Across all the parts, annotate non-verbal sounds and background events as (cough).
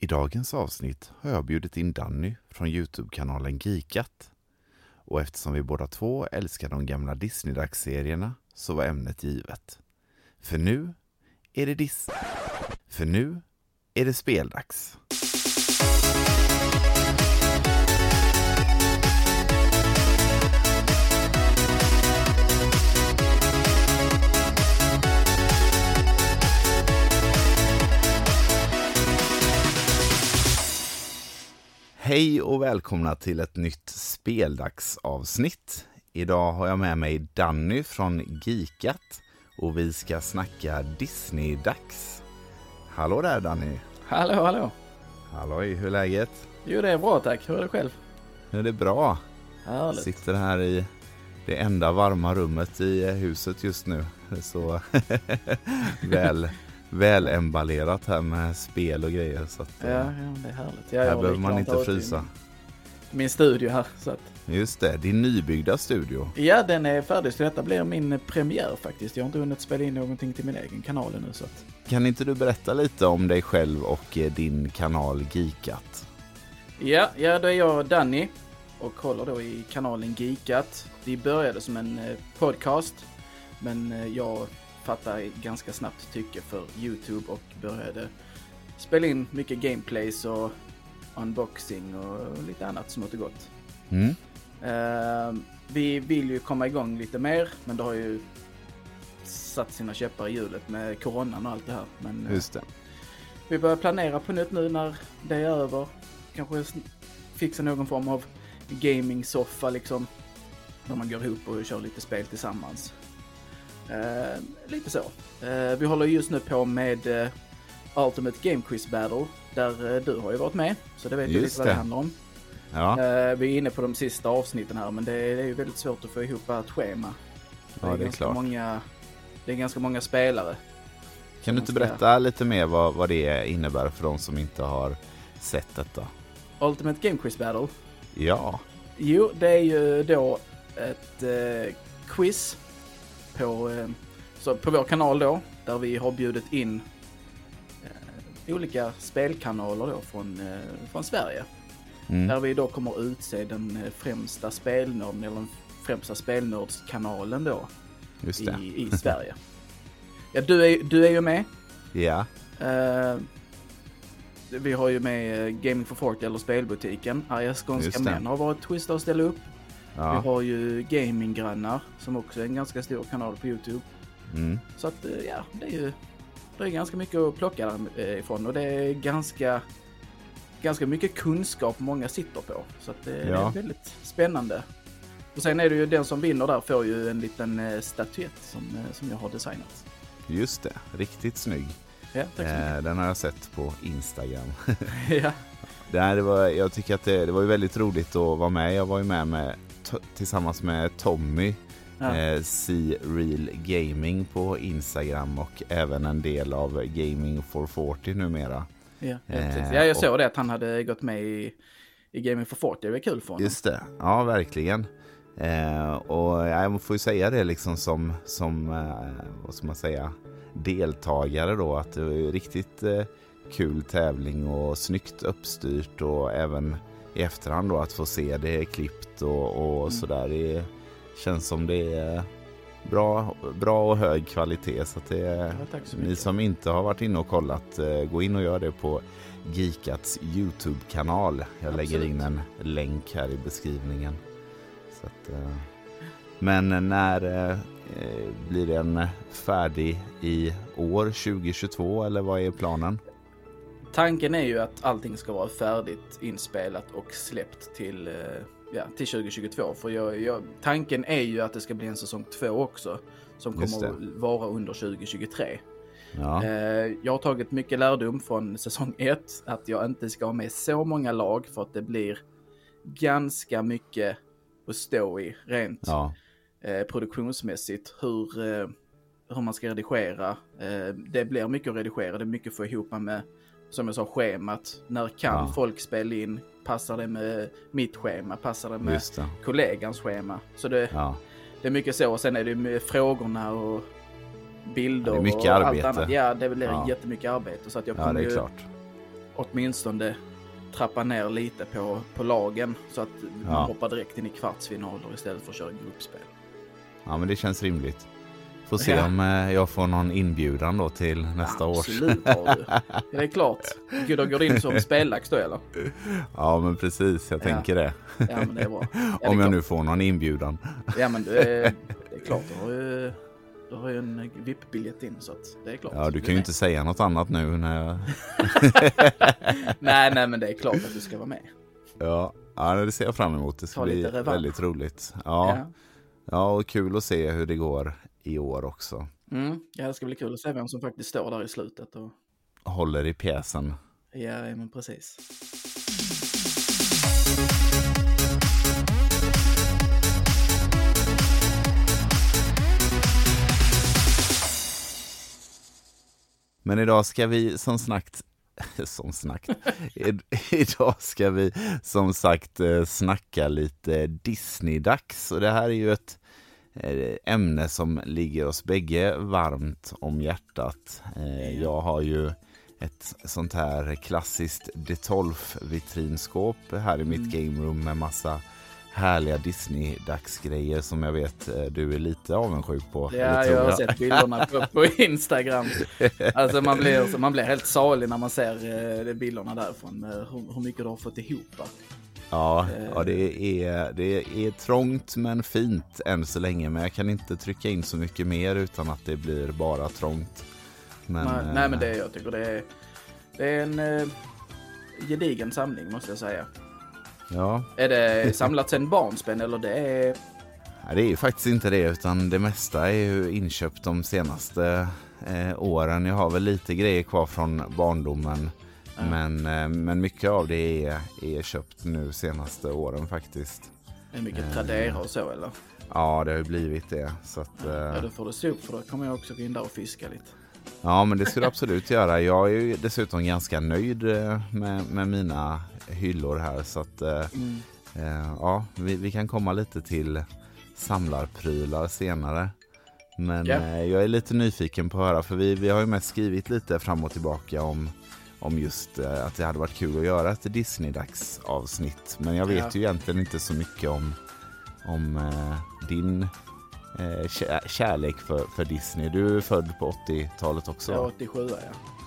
I dagens avsnitt har jag bjudit in Danny från Youtube-kanalen Geekat. Och eftersom vi båda två älskar de gamla Disney-dagsserierna så var ämnet givet. För nu är det Dis... För nu är det speldags. Hej och välkomna till ett nytt speldagsavsnitt. Idag har jag med mig Danny från Geekat och vi ska snacka Disney-dags. Hallå där Danny! Hallå, hallå! Halloj, hur är läget? Jo, det är bra tack. Hur är det själv? Nu är det bra. Härligt. Sitter här i det enda varma rummet i huset just nu. Så (laughs) väl, väl emballerat här med spel och grejer. Så att, Ja, eh, ja, det är härligt. Ja, här jag har behöver man inte frysa. Min, studio här. Så att, Just det, din nybyggda studio. ja, den är färdig så detta blir min premiär faktiskt. Jag har inte hunnit spela in någonting till min egen kanal ännu så att. Kan inte du berätta lite om dig själv och eh, din kanal Geekat? Ja, ja, då är jag Danny och håller då i kanalen Geekat. Vi började som en eh, podcast, men eh, jag fattade ganska snabbt tycke för YouTube och började spela in mycket gameplays och unboxing och lite annat smått och gott. Mm? Eh, vi vill ju komma igång lite mer, men det har ju satt sina käppar i hjulet med coronan och allt det här. Men eh, Just det. vi börjar planera på nytt nu när det är över. Kanske fixa någon form av gaming-soffa liksom. Där man går ihop och kör lite spel tillsammans. Eh, lite så. Eh, vi håller just nu på med eh, Ultimate Game Quiz Battle. Där eh, du har ju varit med. Så det vet du lite vad det det. handlar om. Ja, Eh, vi är inne på de sista avsnitten här men det är, det är ju väldigt svårt att få ihop ett schema. ja det är ganska klart. Många, det är ganska många spelare. Kan du inte ska- berätta lite mer vad, vad det innebär för de som inte har sett detta? Ultimate Game Quiz Battle. Ja, Jo, det är ju då ett eh, quiz på, eh, så på vår kanal då, där vi har bjudit in eh, olika spelkanaler då från, eh, från Sverige. mm. Där vi då kommer utse den främsta spelnörden, eller den främsta spelnördskanalen då i, i Sverige. (laughs) Ja, du är, du är ju med. Ja, Eh, vi har ju med Gaming for 40 eller Spelbutiken. Arga Skånska. Män har varit schyssta att ställa upp. Vi ja. har ju Gaminggrannar som också är en ganska stor kanal på Youtube. Mm. Så att eh, ja, det är ju det är ganska mycket att plocka därifrån och det är ganska, ganska mycket kunskap många sitter på. Så att det, det Ja. är väldigt spännande. Och sen är det ju den som vinner där får ju en liten eh, statyett som, eh, som jag har designat. Just det. Riktigt snygg. Ja, Eh, den har jag sett på Instagram. (laughs) ja. Det här, det var, jag tycker att det, det var väldigt roligt att vara med. Jag var ju med, med tillsammans med Tommy, Ja. eh, See Real Gaming på Instagram och även en del av Gaming for 40 numera. Ja, ja, Eh, ja, jag och- såg det att han hade gått med i, i Gaming for 40. Det var kul för honom. Just det, ja verkligen. Eh, och ja, jag får ju säga det liksom som, som eh, vad ska man säga, deltagare då att det var ju riktigt eh, kul tävling och snyggt uppstyrt och även i efterhand då att få se det klippt och, och Mm. sådär. Det känns som det är bra, bra och hög kvalitet så att det Ja, så ni som inte har varit inne och kollat, eh, gå in och gör det på Geekats YouTube-kanal. Jag lägger Absolut. in en länk här i beskrivningen. Så att, eh, men när eh, blir den färdig i år 2022 eller vad är planen? Tanken är ju att allting ska vara färdigt, inspelat och släppt till, eh, ja, till 2022. För jag, jag, tanken är ju att det ska bli en säsong två också. Som kommer att vara under 2023. Ja, Eh, jag har tagit mycket lärdom från säsong 1. Att jag inte ska ha med så många lag för att det blir ganska mycket att stå i rent ja, eh, produktionsmässigt. Hur, hur man ska redigera. Det blir mycket att redigera, det är mycket att få ihop med, som jag sa, schemat. När kan Ja. folk spela in? Passar det med mitt schema? Passar det med det. kollegans schema? Så det, Ja, det är mycket så. Och sen är det med frågorna och bilder Ja, det är mycket och arbete. allt annat. Ja, det blir Ja. jättemycket arbete. Så att jag ja kommer det är ju klart. åtminstone trappa ner lite på, på lagen så att man Ja. hoppar direkt in i kvartsfinaler istället för att köra gruppspel. Ja, men det känns rimligt. Får se Ja. om eh, jag får någon inbjudan då till nästa års. Absolut har du. Ja, (laughs) det är klart. Gud, då går in som spellax då eller? Ja, men precis. Jag Ja. tänker det. Ja, men det är bra. (laughs) Ja, det är Om jag klart. nu får någon inbjudan. Ja, men det är, (laughs) det är klart. Du har ju, du har ju en VIP-biljett in så att det är klart. Ja, du kan ju med. inte säga något annat nu när jag... Nej, nej, men det är klart att du ska vara med. Ja, ja det ser jag fram emot. Det ska bli väldigt roligt. Ja, ja, och kul att se hur det går i år också. Mm. ja, det ska bli kul att se vem som faktiskt står där i slutet. Och, Håller i pjäsen. ja, men precis. Men idag ska vi som snackt (laughs) som snackt. (laughs) Idag ska vi som sagt eh, snacka lite Disney-dags. Och det här är ju ett ämne som ligger oss bägge varmt om hjärtat. Eh, Jag har ju ett sånt här klassiskt D12-vitrinskåp här i mitt game room med massa härliga Disney-dagsgrejer som jag vet eh, du är lite avundsjuk på. Ja, tror jag har sett bilderna på, på Instagram. Alltså man blir, man blir helt salig när man ser eh, de bilderna därifrån. eh, Hur, hur mycket du har fått ihop. Ja, Eh. ja det, är, det är trångt men fint än så länge. Men jag kan inte trycka in så mycket mer utan att det blir bara trångt. Men, nej, eh, nej, men det jag tycker det är, det är en eh, gedigen samling måste jag säga. Ja, Är det samlat sen barnsben eller det är... nej, det är ju faktiskt inte det utan det mesta är ju inköpt de senaste eh, åren. Jag har väl lite grejer kvar från barndomen. Men, eh, men mycket av det är, är köpt nu senaste åren faktiskt. är mycket Eh. Tradera och så eller? Ja, det har ju blivit det. Så att, eh, Ja, då får du se upp för då kommer jag också gå in där och fiska lite. Ja, men det skulle jag absolut (laughs) göra. Jag är ju dessutom ganska nöjd eh, med, med mina hyllor här. Så att, eh, Mm. eh, ja, vi, vi kan komma lite till samlarprylar senare. Men eh, jag är lite nyfiken på att höra, för vi, vi har ju mest skrivit lite fram och tillbaka om, om just eh, att det hade varit kul att göra ett Disney-dagsavsnitt. Men jag vet Ja. ju egentligen inte så mycket om, om eh, din eh, kä- kärlek för, för Disney. Du är född på 80-talet också. Ja, va? 87 ja.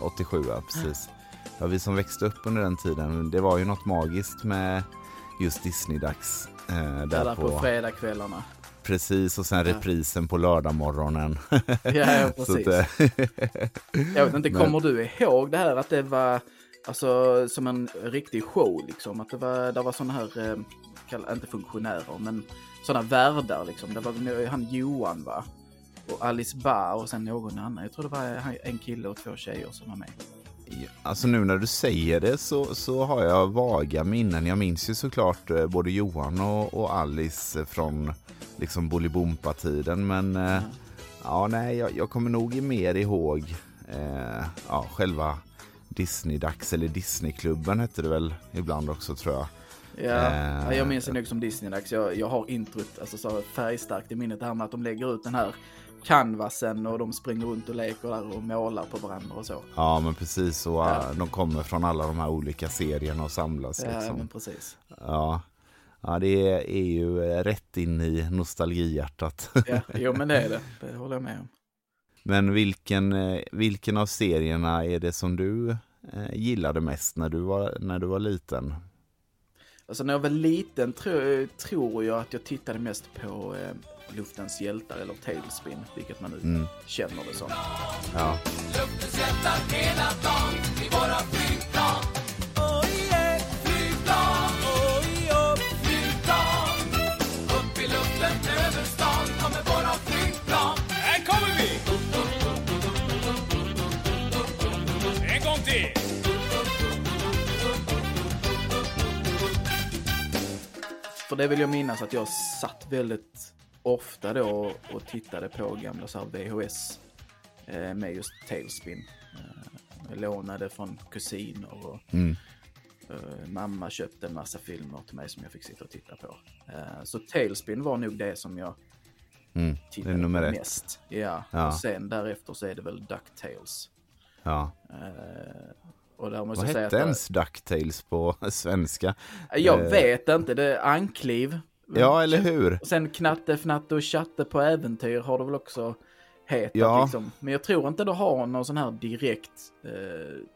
87, ja precis. Ja, vi som växte upp under den tiden, det var ju något magiskt med just Disney-dags. Eh, där Där på, på, fredagskvällarna. Precis, och sen reprisen på lördagmorgonen. Ja, (laughs) precis. att, eh, (laughs) Jag vet inte, Men- kommer du ihåg det här att det var alltså som en riktig show liksom? Att det var, det var sådana här, eh, inte funktionärer, men sådana värdar liksom. Det var han Johan va? Och Alice Ba och sen någon annan. Jag tror det var en kille och två tjejer som var med. Alltså nu när du säger det så, så har jag vaga minnen. Jag minns ju såklart eh, både Johan och, och Alice från liksom Bolibompa-tiden. Men eh, ja, nej, jag, jag kommer nog mer ihåg eh, ja, själva Disney-dags eller Disneyklubben hette det väl ibland också tror jag. Ja, Eh. ja, jag minns det nog som Disney-dags. Jag, jag har introt, alltså så färgstarkt i minnet det här med att de lägger ut den här canvasen och de springer runt och leker där och målar på varandra och så. Ja men precis, och Ja. eh, de kommer från alla de här olika serierna och samlas. Ja, liksom. men precis. Ja. ja, det är, ju eh, rätt in i nostalgihjärtat. Ja, jo men det är det. (laughs) Det håller jag med om. Men vilken, eh, vilken av serierna är det som du gillade mest när du var, när du var liten? Alltså när jag var liten tro, tror jag att jag tittade mest på eh, Luftens hjältar eller Tailspin, vilket man nu Mm. känner det som. Ja. Det vill jag minnas att jag satt väldigt ofta då och tittade på gamla så VHS eh, med just Tailspin. Eh, jag lånade från kusiner och Mm. eh, mamma köpte en massa filmer till mig som jag fick sitta och titta på. Eh, så Tailspin var nog det som jag Mm. Tittade på mest. Ja. Ja. och sen därefter så är det väl DuckTales. Ja. Och där måste Vad hette ens Ducktails på (laughs) svenska? jag eh, vet inte, det är ankliv. Ja, eller hur? Och sen Knatte, Fnatte och Chatte på äventyr har det väl också hetat Ja. liksom. Men jag tror inte det har någon sån här direkt eh,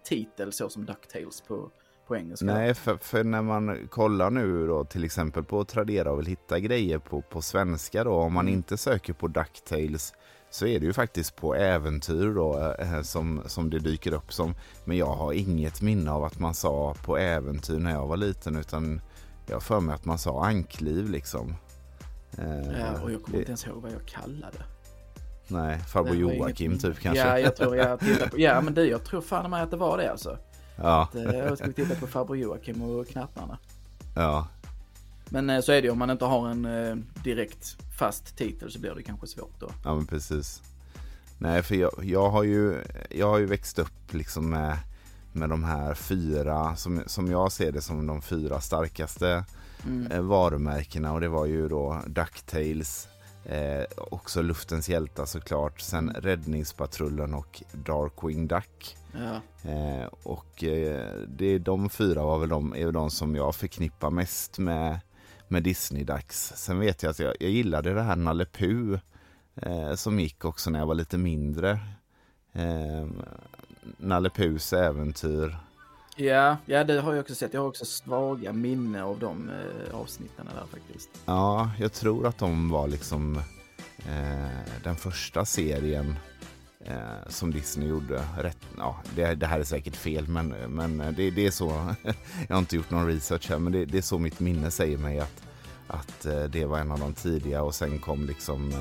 titel så som Ducktails på, på engelska. Nej, för, för när man kollar nu då till exempel på Tradera och vill hitta grejer på, på svenska då, om man Mm. inte söker på Ducktails så är det ju faktiskt på äventyr då eh, som, som det dyker upp som. Men jag har inget minne av att man sa på äventyr när jag var liten utan jag har för mig att man sa ankliv liksom. Eh, Ja, och jag kommer inte ens ihåg vad jag kallade. Nej, farbror Joakim inget- typ kanske. Ja, jag tror jag (laughs) på, ja men du, jag tror fan mig att det var det alltså. ja, Det- Jag skulle titta på farbror Joakim och knattarna. ja. Men eh, så är det ju, om man inte har en eh, direkt fast titel så blir det kanske svårt då. Ja men precis. Nej för jag, jag, har, ju, jag har ju växt upp liksom med, med de här fyra, som, som jag ser det som de fyra starkaste Mm. eh, varumärkena och det var ju då Ducktails, eh, också Luftens hjältar såklart, sen Räddningspatrullen och Darkwing Duck. Ja, Eh, och eh, det är de fyra var väl de, är väl de som jag förknippar mest med, med Disney-dags. Sen vet jag att jag, jag gillade det här Nalle Puh eh, som gick också när jag var lite mindre. Eh, Nalle Puhs äventyr. ja, ja, det har jag också sett. Jag har också svaga minne av de eh, avsnitten där faktiskt. Ja, jag tror att de var liksom eh, den första serien eh, som Disney gjorde. Rätt, ja, det, det här är säkert fel, men, men det, det är så. (laughs) jag har inte gjort någon research här, men det, det är så mitt minne säger mig att, att eh, det var en av de tidiga och sen kom liksom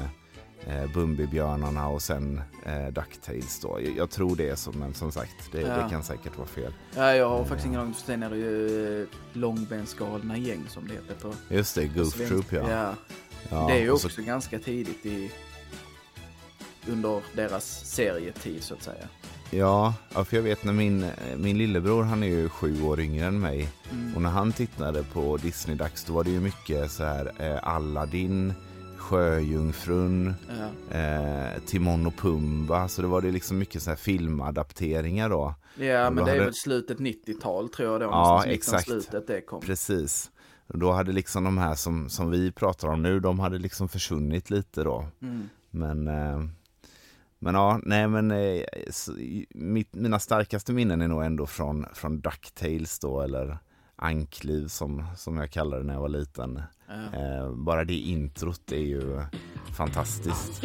eh, Bumbibjörnarna och sen eh, Ducktails då. Jag, jag tror det är så, men som sagt, det, Ja. det kan säkert vara fel. Ja, jag har faktiskt ingen aning. Sen är det ju eh, långbensgalna gäng som det heter på Just det, Goof. Troop ja. ja. ja. Det är ju också ganska tidigt i under deras serietid så att säga. Ja, för jag vet när min, min lillebror, han är ju sju år yngre än mig. Mm. Och när han tittade på Disney-dags då var det ju mycket så här eh, Aladdin, Sjöjungfrun, Ja. eh, Timon och Pumba. Så det var det liksom mycket så här filmadapteringar då. Ja, men då det är hade- väl slutet 90-tal tror jag då. Ja, exakt. slutet det kom. Precis. Och då hade liksom de här som, som vi pratar om nu, de hade liksom försvunnit lite då. Mm. Men, eh, men ja, nej men eh, mitt, mina starkaste minnen är nog ändå från, från Ducktails då, eller Ankliv som, som jag kallade det när jag var liten. Ja. Eh, bara det introt är ju fantastiskt.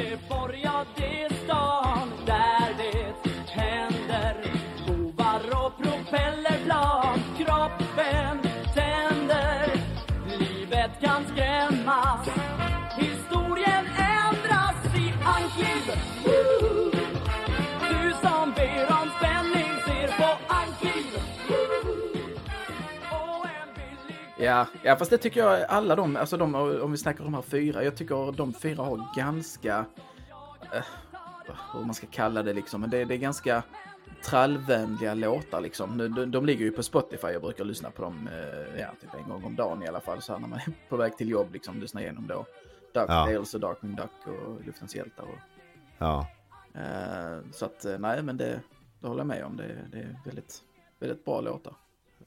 Ja, ja, fast det tycker jag alla de, alltså de, om vi snackar om de här fyra, jag tycker de fyra har ganska, eh, vad man ska kalla det liksom, men det, det är ganska trallvänliga låtar liksom. De, de, de ligger ju på Spotify, jag brukar lyssna på dem, eh, ja, typ en gång om dagen i alla fall, så här när man är på väg till jobb liksom, lyssna igenom då DuckTales och Darkwing Duck och Luftens hjältar och Ja, eh, så att eh, nej, men det, det håller jag med om, det, det är väldigt, väldigt bra låtar.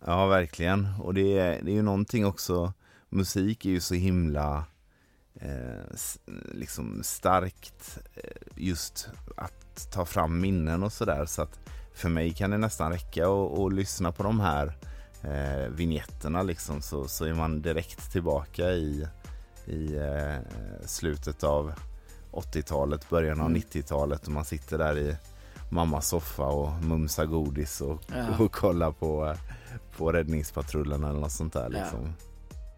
Ja verkligen. Och det är, det är ju någonting också, musik är ju så himla eh, liksom starkt eh, just att ta fram minnen och sådär. Så att för mig kan det nästan räcka att att lyssna på de här eh, vignetterna liksom så, så är man direkt tillbaka i, i eh, slutet av 80-talet, början av Mm. 90-talet och man sitter där i mammas soffa och mumsar godis och, Ja. och kollar på, eh, på Räddningspatrullen eller något sånt där. Ja. Liksom.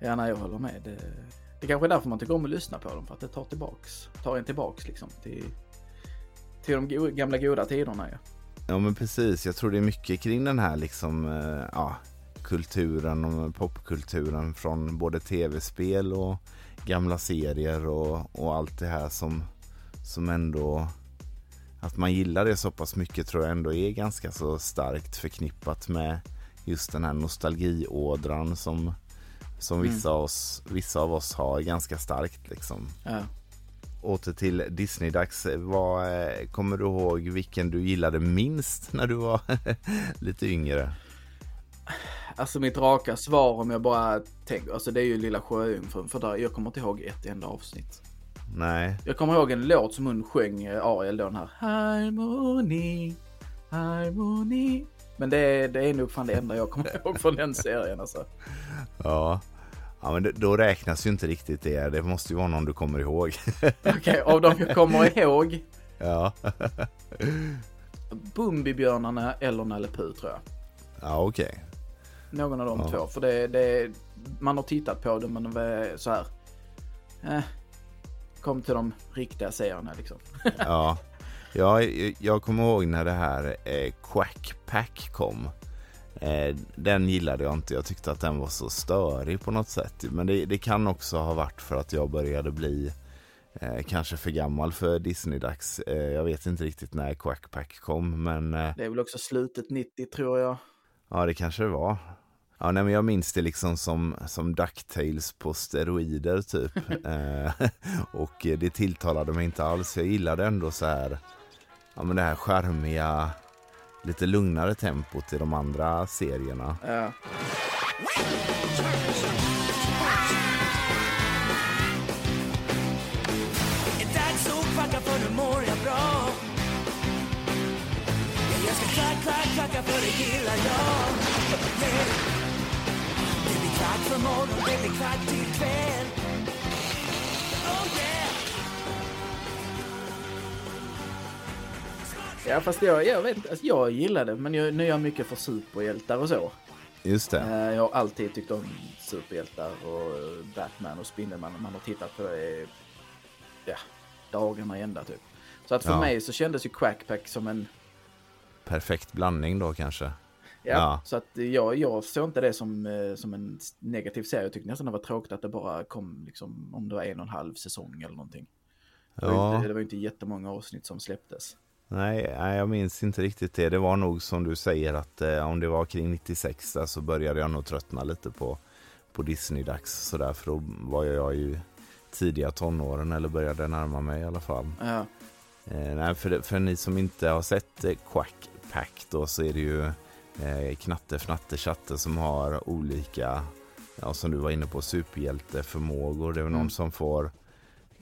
Ja, nej, jag håller med. Det, det kanske är därför man tycker om att lyssna på dem, för att det tar tillbaks, tar en tillbaks liksom till, till de go- gamla goda tiderna. Ja. Ja men precis, jag tror det är mycket kring den här liksom, eh, ja, kulturen och popkulturen från både tv-spel och gamla serier och, och allt det här som, som ändå att man gillar det så pass mycket tror jag ändå är ganska så starkt förknippat med just den här nostalgiådran som, som Mm. vissa, av oss, vissa av oss har ganska starkt liksom. Ja. Åter till Disney-dags. Vad, eh, kommer du ihåg vilken du gillade minst (laughs) när du var (laughs) lite yngre? Alltså mitt raka svar om jag bara tänker, alltså det är ju Lilla Sjöjungfrun för där, jag kommer inte ihåg ett enda avsnitt. Nej, Jag kommer ihåg en låt som hon sjöng, eh, Ariel då den här Harmoni, harmoni. Men det är, det är nog fan det enda jag kommer (laughs) ihåg från den serien alltså. ja. Ja, men då räknas ju inte riktigt det. Det måste ju vara någon du kommer ihåg. (laughs) Okej, av de jag kommer ihåg, ja. (laughs) Bumbibjörnarna eller Nalle Puh tror jag. Ja, okej. Någon av de Ja. två. För det, det, man har tittat på det men det så här. Eh, kom till de riktiga serierna liksom. Ja. Ja, jag kommer ihåg när det här eh, Quack Pack kom. Eh, den gillade jag inte. Jag tyckte att den var så störig på något sätt. Men det, det kan också ha varit för att jag började bli eh, kanske för gammal för Disney-dags. Eh, jag vet inte riktigt när Quack Pack kom, men eh, Det är väl också slutet 90 tror jag. ja, det kanske det var. Ja, nej, men jag minns det liksom som, som Ducktails på steroider typ. (laughs) eh, (laughs) och det tilltalade mig inte alls. Jag gillade ändå så här, ja men det här charmiga, lite lugnare tempot i de andra serierna. Ja. Jag ska kvack, kvack, kvacka för det gillar jag yeah. Det blir kvack för morgon, det blir kvack till kväll Ja fast jag, jag vet alltså, jag gillar det men jag, nu är jag mycket för superhjältar och så. Just det. Eh, Jag har alltid tyckt om superhjältar och Batman och Spindelman. Man har tittat på det ja, dagarna ända typ. Så att för Ja. mig så kändes ju Quackpack som en, Perfekt blandning då kanske. ja, Ja. så att jag, jag såg inte det som, eh, som en negativ serie. Jag tyckte nästan det var tråkigt att det bara kom liksom om det var en och en halv säsong eller någonting. Det var, ju Ja. inte, det var ju inte jättemånga avsnitt som släpptes. Nej, nej, jag minns inte riktigt det. Det var nog som du säger att eh, om det var kring 96 där, så började jag nog tröttna lite på, på Disney-dags. Sådär, för då var jag ju tidiga tonåren eller började närma mig i alla fall. Ja, Eh, nej, för, för ni som inte har sett eh, Quack Pack då så är det ju eh, Knatte Fnatte Chatte som har olika, ja, som du var inne på, superhjälteförmågor. Det är väl någon Mm. som får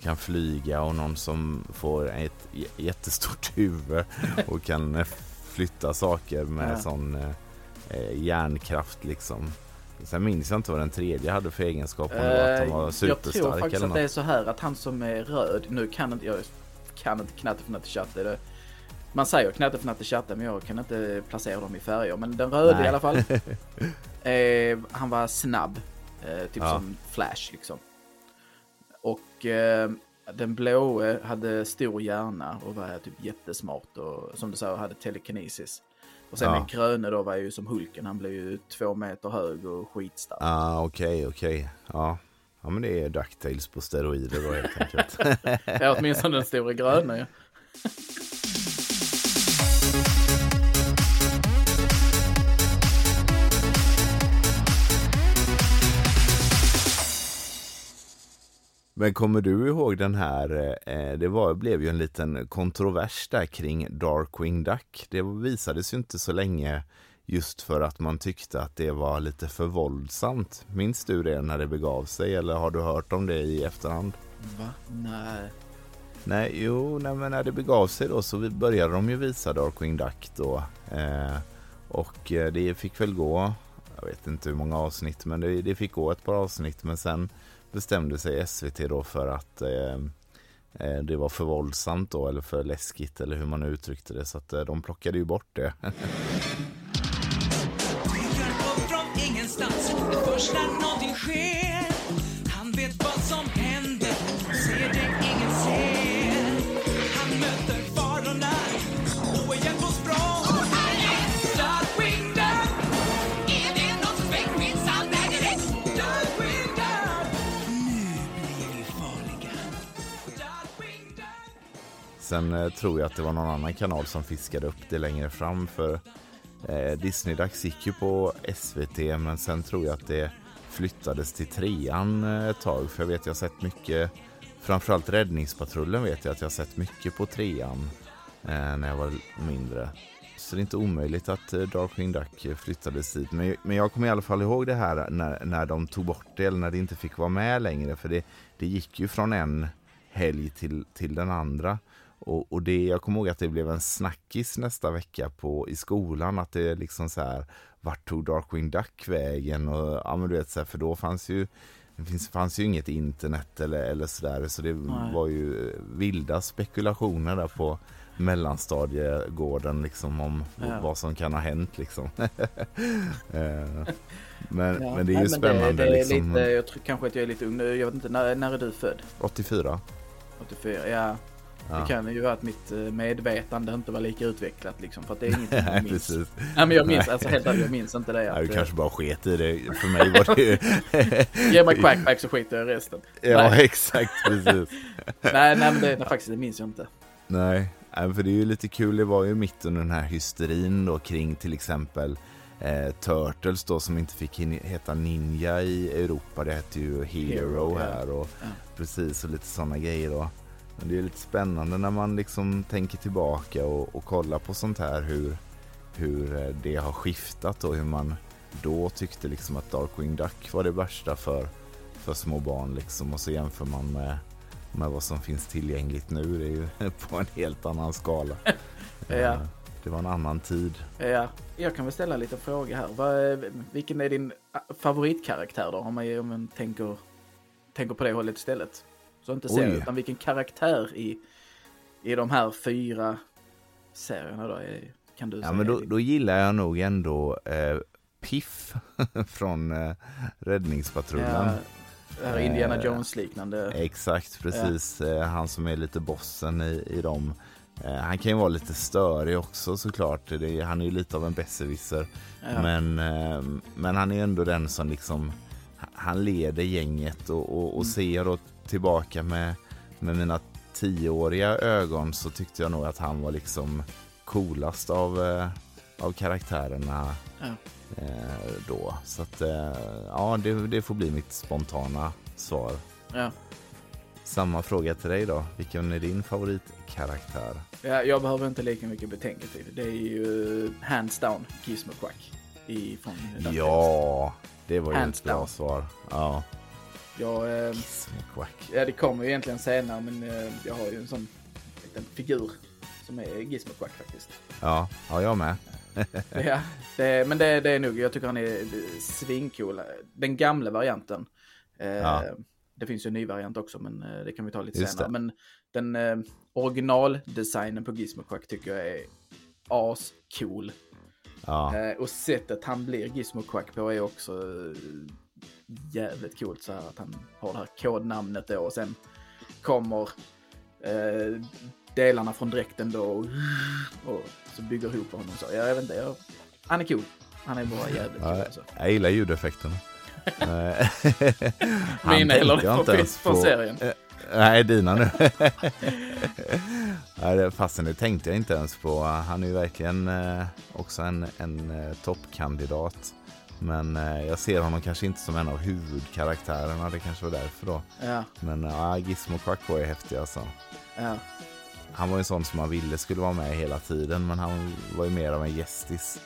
kan flyga och någon som får ett jättestort (laughs) huvud och kan eh, flytta saker med Ja. sån eh, eh, hjärnkraft liksom. Sen minns jag inte vad den tredje hade för egenskap, om det var att de var Eh, jag tror superstark faktiskt eller att det är så här att han som är röd, nu kan inte jag kan inte knatte fnatte chatte. Det, man säger knatte fnatte chatte men jag kan inte placera dem i färger. Men den röda Nej. i alla fall. (laughs) eh, han var snabb. Eh, typ Ja. som Flash liksom. Och eh, den blå hade stor hjärna och var typ jättesmart och som du sa hade telekinesis. Och sen Ja. den gröna då var ju som Hulken, han blev ju två meter hög och skitstark. Ah, okej, okej. Ja. ja, men det är Ducktails på steroider då helt enkelt. (laughs) Ja, åtminstone den stora gröna ju. (laughs) Men kommer du ihåg den här, eh, det var, blev ju en liten kontrovers där kring Darkwing Duck. Det visades ju inte så länge just för att man tyckte att det var lite för våldsamt. Minns du det när det begav sig eller har du hört om det i efterhand? Va? Nej. Nej, jo, nej, men när det begav sig då så vi- började de ju visa Darkwing Duck då. Eh, och eh, det fick väl gå, jag vet inte hur många avsnitt, men det, det fick gå ett par avsnitt. Men sen bestämde sig SVT då för att eh, eh, det var för våldsamt då, eller för läskigt, eller hur man uttryckte det. Så att eh, de plockade ju bort det. (laughs) Sen eh, tror jag att det var någon annan kanal som fiskade upp det längre fram för eh, Disney-dags gick ju på SVT men sen tror jag att det flyttades till trean eh, ett tag för jag vet jag har sett mycket framförallt Räddningspatrullen vet jag att jag har sett mycket på trean eh, när jag var mindre. så det är inte omöjligt att eh, Darkwing Duck flyttades dit. Men, men jag kommer i alla fall ihåg det här när, när de tog bort det, eller när det inte fick vara med längre. För det, det gick ju från en helg till, till den andra. Och, och det, jag kommer ihåg att det blev en snackis nästa vecka på, i skolan. Att det liksom så här, vart tog Darkwing Duck vägen? Och, ja, men du vet, så här, för då fanns ju det finns, fanns ju inget internet eller, eller sådär så det Nej. var ju vilda spekulationer där på mellanstadiegården liksom om Ja. vad som kan ha hänt liksom. (laughs) Eh, men, Ja. men det är Nej, ju men spännande Det, det är liksom. lite, jag tror kanske att jag är lite ung nu. Jag vet inte, när, när är du född? 84. 84? Ja. Ja. Det kan ju vara att mitt eh, medvetande inte var lika utvecklat liksom. För att det är ingenting jag Nej, minns. precis. Nej men jag minns, alltså helt ärligt, jag minns inte det. Ja, Att, du eh, kanske bara sket i det. För mig var det ju... (laughs) Ge mig quackback så skiter jag i resten. ja, Nej. (laughs) exakt. Precis. (laughs) nej, nej men det, nej, faktiskt det minns jag inte. Nej, nej, för det är ju lite kul. Det var ju mitt under den här hysterin då kring till exempel eh, Turtles då som inte fick heta Ninja i Europa. Det hette ju Hero, Hero, ja. här och Ja. precis och lite sådana grejer då. Men det är lite spännande när man liksom tänker tillbaka och, och kollar på sånt här hur, hur eh, det har skiftat och hur man då tyckte liksom att Darkwing Duck var det värsta för, för små barn liksom och så jämför man med, med vad som finns tillgängligt nu. Det är ju (laughs) på en helt annan skala. (laughs) Ja. Eh, Det var en annan tid. Ja, jag kan väl ställa lite frågor här. Vad, vilken är din favoritkaraktär då? Om man, om man tänker, tänker på det hållet istället. Så inte serie, Oj. utan vilken karaktär i, i de här fyra serierna då? Är, kan du Ja, säga? men då, då gillar jag nog ändå eh, Piff (laughs) från eh, Räddningspatrullen. Ja, det här Indiana Eh, Jones-liknande. Exakt, precis. Eh, Han som är lite bossen i, i dem. Eh, Han kan ju vara lite störig också såklart. Det, han är ju lite av en besserwisser. Ja. Men, eh, men han är ändå den som liksom han leder gänget och, och, och Mm. ser då tillbaka med, med mina tioåriga ögon så tyckte jag nog att han var liksom coolast av, eh, av karaktärerna Ja. eh, då. Så att eh, ja, det, det får bli mitt spontana svar. Ja. Samma fråga till dig då. Vilken är din favoritkaraktär? Ja, jag behöver inte lika mycket betänketid. Det är ju hands down Gizmo Quack. I, från Duck Ja, det var ju Hands ett bra down. svar. Ja, Jag, eh, ja, det kommer ju egentligen senare, men eh, jag har ju en sån liten figur som är Gizmo Quack faktiskt. Ja, ja, jag med. (laughs) ja, det, men det, det är nog, jag tycker han är svincool. Den gamla varianten. Eh, Ja. Det finns ju en ny variant också, men eh, det kan vi ta lite Just senare. det. Men den eh, originaldesignen på Gizmo Quack tycker jag är ascool. Ja, Eh, och sättet han blir Gizmo Quack på är också eh, jävligt coolt. Så här att han har det här kodnamnet då och sen kommer eh, delarna från dräkten då och, och så bygger ihop honom så. Jag vet inte, jag, han är cool. Han är bara jävligt cool alltså. jag gillar ljudeffekterna. (laughs) Eh, (laughs) han Mina eller tänkte jag från, serien. Eh, Nej, dina nu. (laughs) Det- Fastän det tänkte jag inte ens på. Han är ju verkligen eh, också en, en toppkandidat. Men eh, jag ser honom kanske inte som en av huvudkaraktärerna. Det kanske var därför då. Ja, Men ja, Gizmo Quack var ju häftig alltså. ja. Han var ju en sån som man ville skulle vara med hela tiden. Men han var ju mer av en gästis.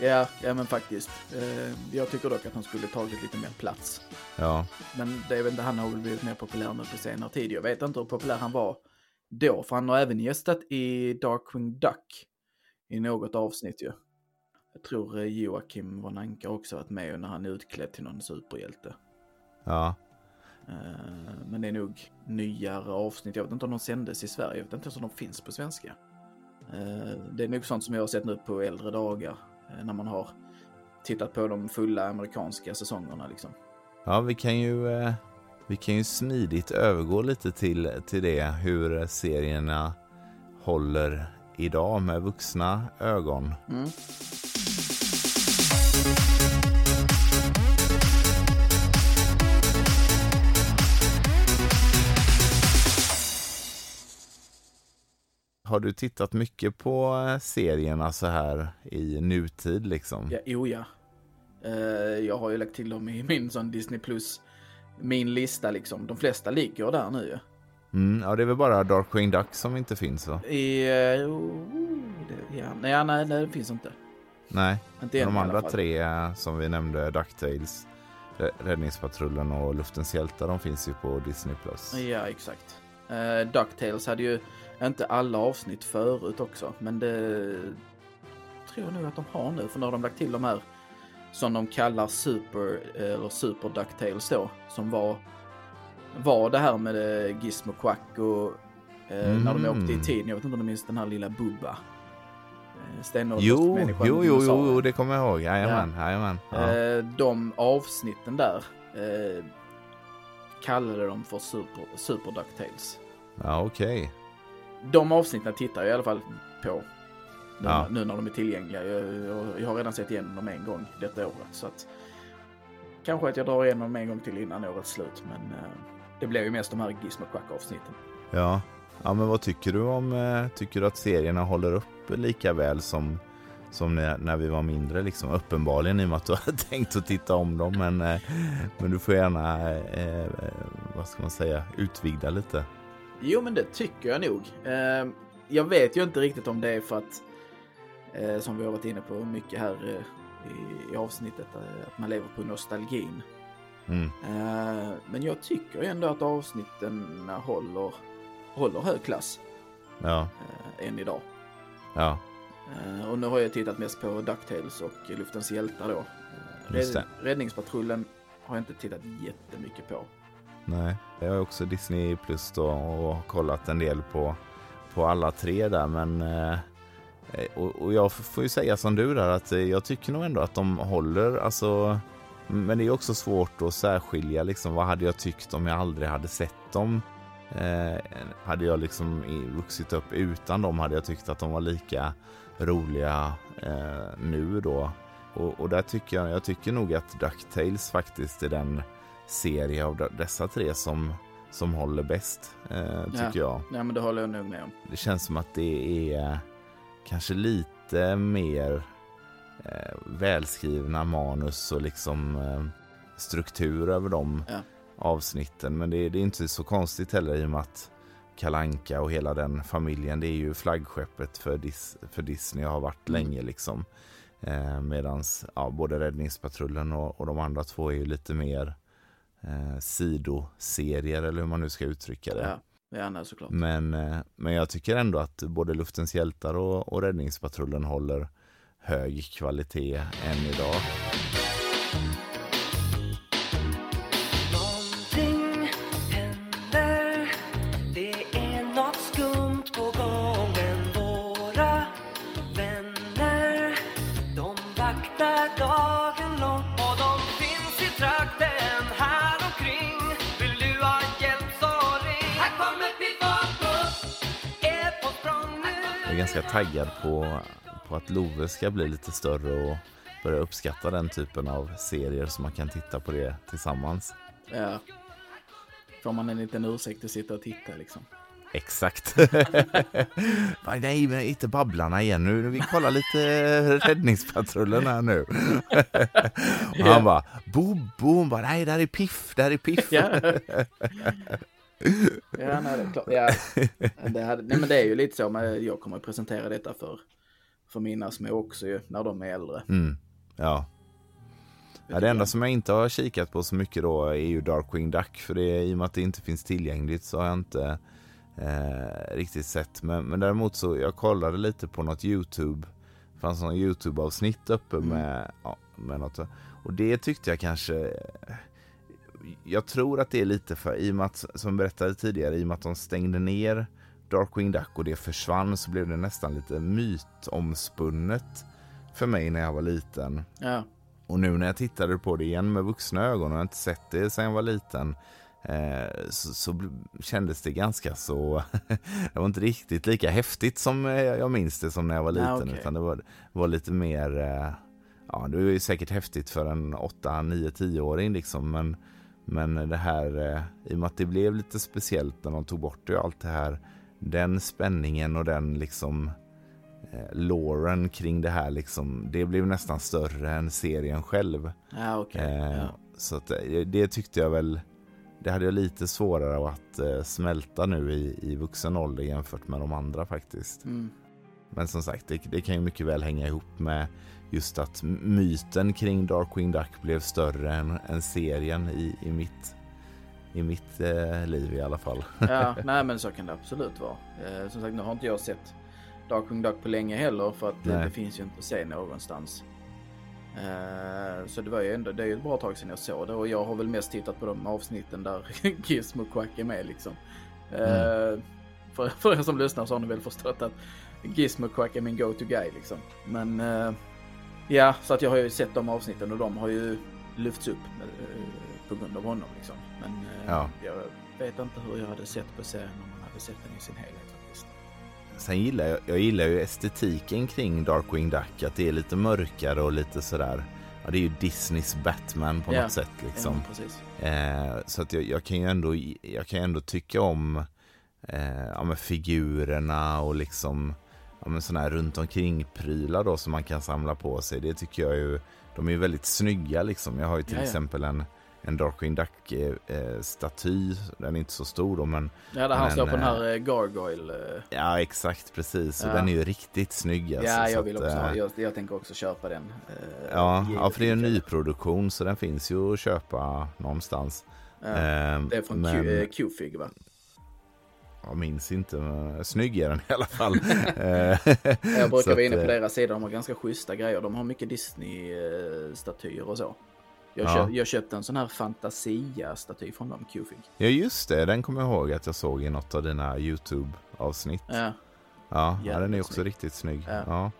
Ja, ja men faktiskt. Eh, jag tycker dock att han skulle tagit lite mer plats. Ja, Men det är väl inte, han har väl blivit mer populär nu på senare tid. Jag vet inte hur populär han var då, för han har även gästat i Darkwing Duck i något avsnitt ju. Jag tror Joakim von Anka också varit med när han är utklädd till någon superhjälte. ja. Eh, Men det är nog nyare avsnitt. Jag vet inte om de sändes i Sverige. Jag vet inte ens om de finns på svenska. Eh, Det är nog sånt som jag har sett nu på äldre dagar. eh, När man har tittat på de fulla amerikanska säsongerna liksom. Ja, vi kan ju, vi kan ju smidigt övergå lite till, till det hur serierna håller idag med vuxna ögon. Mm. Har du tittat mycket på eh, serierna så här i nutid liksom? Ja, jo ja. Eh, jag har ju lagt till dem i min sån Disney Plus, min lista liksom. De flesta ligger där nu. Mm, ja, det är väl bara Darkwing Duck som inte finns va? I, eh, det Ja, nej, nej, det finns inte. Nej, Inte de andra tre eh, som vi nämnde, DuckTales, Rä- Räddningspatrullen och Luftens hjältar, de finns ju på Disney+. Plus. Ja, exakt. Uh, Ducktails hade ju inte alla avsnitt förut också, men det tror jag nog att de har nu, för nu har de lagt till de här som de kallar Super, eller Super Ducktails då, som var, var det här med eh, Gizmo Quack och eh, när de Mm. åkte i tiden. Jag vet inte om du minns den här lilla Bubba. Eh, Jo, jo, jo, jo, det kommer jag ihåg. Jajamän, jajamän. Ja. Eh, de avsnitten där eh, kallade de för Super, Super Ducktails. ja, okej. De avsnitten tittar jag i alla fall på. Nu, Ja. nu när de är tillgängliga. Jag, jag, jag har redan sett igenom dem en gång detta året. Så att, kanske att jag drar igenom dem en gång till innan årets slut. Men eh, det blir ju mest de här Gizmo avsnitten. Ja. ja, men vad tycker du om, eh, tycker du att serierna håller upp lika väl som, som när, när vi var mindre liksom? Uppenbarligen i och med att du (laughs) har tänkt att titta om dem, men, eh, men du får gärna, eh, eh, vad ska man säga, utvidga lite. Jo, men det tycker jag nog. Eh, jag vet ju inte riktigt om det är för att, som vi har varit inne på mycket här i, i avsnittet, att man lever på nostalgin. Mm. Eh, men jag tycker ändå att avsnitten håller, håller hög klass Ja, eh, än idag. ja, Eh, och nu har jag tittat mest på DuckTales och Luftens hjältar då. Rädd, Räddningspatrullen har jag inte tittat jättemycket på. nej. Jag har också Disney Plus då och kollat en del på, på alla tre där, men och, och jag får ju säga som du där att jag tycker nog ändå att de håller, alltså Men det är också svårt att särskilja liksom, vad hade jag tyckt om jag aldrig hade sett dem? Eh, hade jag liksom vuxit upp utan dem hade jag tyckt att de var lika roliga eh, nu då. Och, och där tycker jag, jag tycker nog att DuckTales faktiskt är den serie av de- dessa tre som, som håller bäst, eh, tycker jag. Nej, men det håller jag nog med om. Det känns som att det är kanske lite mer eh, välskrivna manus och liksom eh, struktur över de Ja. avsnitten. Men det, det är inte så konstigt heller i och med att Kalanka och hela den familjen, det är ju flaggskeppet för, Dis, för Disney och har varit Mm. länge liksom. Eh, medans ja, både Räddningspatrullen och, och de andra två är ju lite mer eh, sidoserier eller hur man nu ska uttrycka det. Ja, såklart. Men, eh, men jag tycker ändå att både Luftens hjältar och, och Räddningspatrullen håller hög kvalitet än idag. Jag är ganska taggad på, på att Love ska bli lite större och börja uppskatta den typen av serier så man kan titta på det tillsammans. Ja. Får man en liten ursäkt att sitta och titta liksom. Exakt. (laughs) Nej, men inte Babblarna igen. Nu vi kollar lite Räddningspatrullen här nu. (laughs) och han bara, Bobo, hon bara, nej, där är Piff, där är Piff. Ja, ja nej, det är klart. Ja, (laughs) det, hade, nej, men det är ju lite så. Men jag kommer att presentera detta för, för mina små också ju, när de är äldre. Mm, ja. Ja, det enda som jag inte har kikat på så mycket då är ju Darkwing Duck. För det, i och med att det inte finns tillgängligt så har jag inte eh, riktigt sett. Men, men däremot så jag kollade lite på något YouTube. Det fanns något YouTube-avsnitt uppe med, ja, med något. Och det tyckte jag kanske... Jag tror att det är lite för, i och med att, som berättade tidigare, i och med att de stängde ner Darkwing Duck och det försvann så blev det nästan lite mytomspunnet för mig när jag var liten. Ja, Och nu när jag tittade på det igen med vuxna ögon och jag inte sett det sedan jag var liten eh, så, så kändes det ganska så, (laughs) det var inte riktigt lika häftigt som eh, jag minns det som när jag var liten okej. utan det var, var lite mer, eh, ja det är ju säkert häftigt för en 8, 9, 10-åring liksom men, men det här, eh, i och med att det blev lite speciellt när de tog bort det allt det här, den spänningen och den liksom eh, loren kring det här liksom, det blev nästan större än serien själv. ja okej. Eh, Ja. Så att, eh, det tyckte jag väl, det hade jag lite svårare att eh, smälta nu i, i vuxen ålder jämfört med de andra faktiskt. Mm. men som sagt, det, det kan ju mycket väl hänga ihop med just att myten kring Darkwing Duck blev större än, än serien i, i mitt, i mitt eh, liv i alla fall. Ja, (laughs) nej men så kan det absolut vara. Eh, som sagt, nu har inte jag sett Darkwing Duck på länge heller för att det, Nej. det finns ju inte att se någonstans. Eh, så det var ju ändå, det är ju ett bra tag sedan jag såg det och jag har väl mest tittat på de avsnitten där (laughs) Gizmo Quack är med liksom. Eh, för, för er som lyssnar så har ni väl förstått att Gizmo Quack är min go-to guy liksom. Men eh, ja, så att jag har ju sett de avsnitten och de har ju lyfts upp eh, på grund av honom liksom. Men eh, Ja. jag vet inte hur jag hade sett på serien om man hade sett den i sin helhet faktiskt. Sen gillar jag, jag gillar ju estetiken kring Darkwing Duck, att det är lite mörkare och lite sådär. Ja, det är ju Disneys Batman på Ja. något sätt liksom. Ja. Eh, så att jag, jag kan ju ändå, jag kan ändå tycka om eh, ja, men figurerna och liksom ja, men sådana här runt omkring prylar då som man kan samla på sig. Det tycker jag ju, de är ju väldigt snygga liksom. Jag har ju till ja. exempel en, en Darkwing Duck eh, eh, staty, den är inte så stor då men Ja, där han står på den här eh, Gargoyle. ja exakt precis. Och Ja. den är ju riktigt snygg alltså, Ja, jag vill också Jag, jag tänker också köpa den. Ja, ja, för det är en nyproduktion så den finns ju att köpa någonstans. Ja, Ehm, det är från men- Q-Fig va? Jag minns inte, men snygg är den i alla fall. (laughs) Jag brukar vara inne på deras sida. De har ganska schyssta grejer. De har mycket Disney-statyer och så. Jag, Ja. köp, jag köpte en sån här Fantasia-staty från dem, Q-Fig. Ja, just det. Den kommer jag ihåg att jag såg i något av dina YouTube-avsnitt. Ja, Ja, ja, den är också snygg. riktigt snygg. Ja. Ja,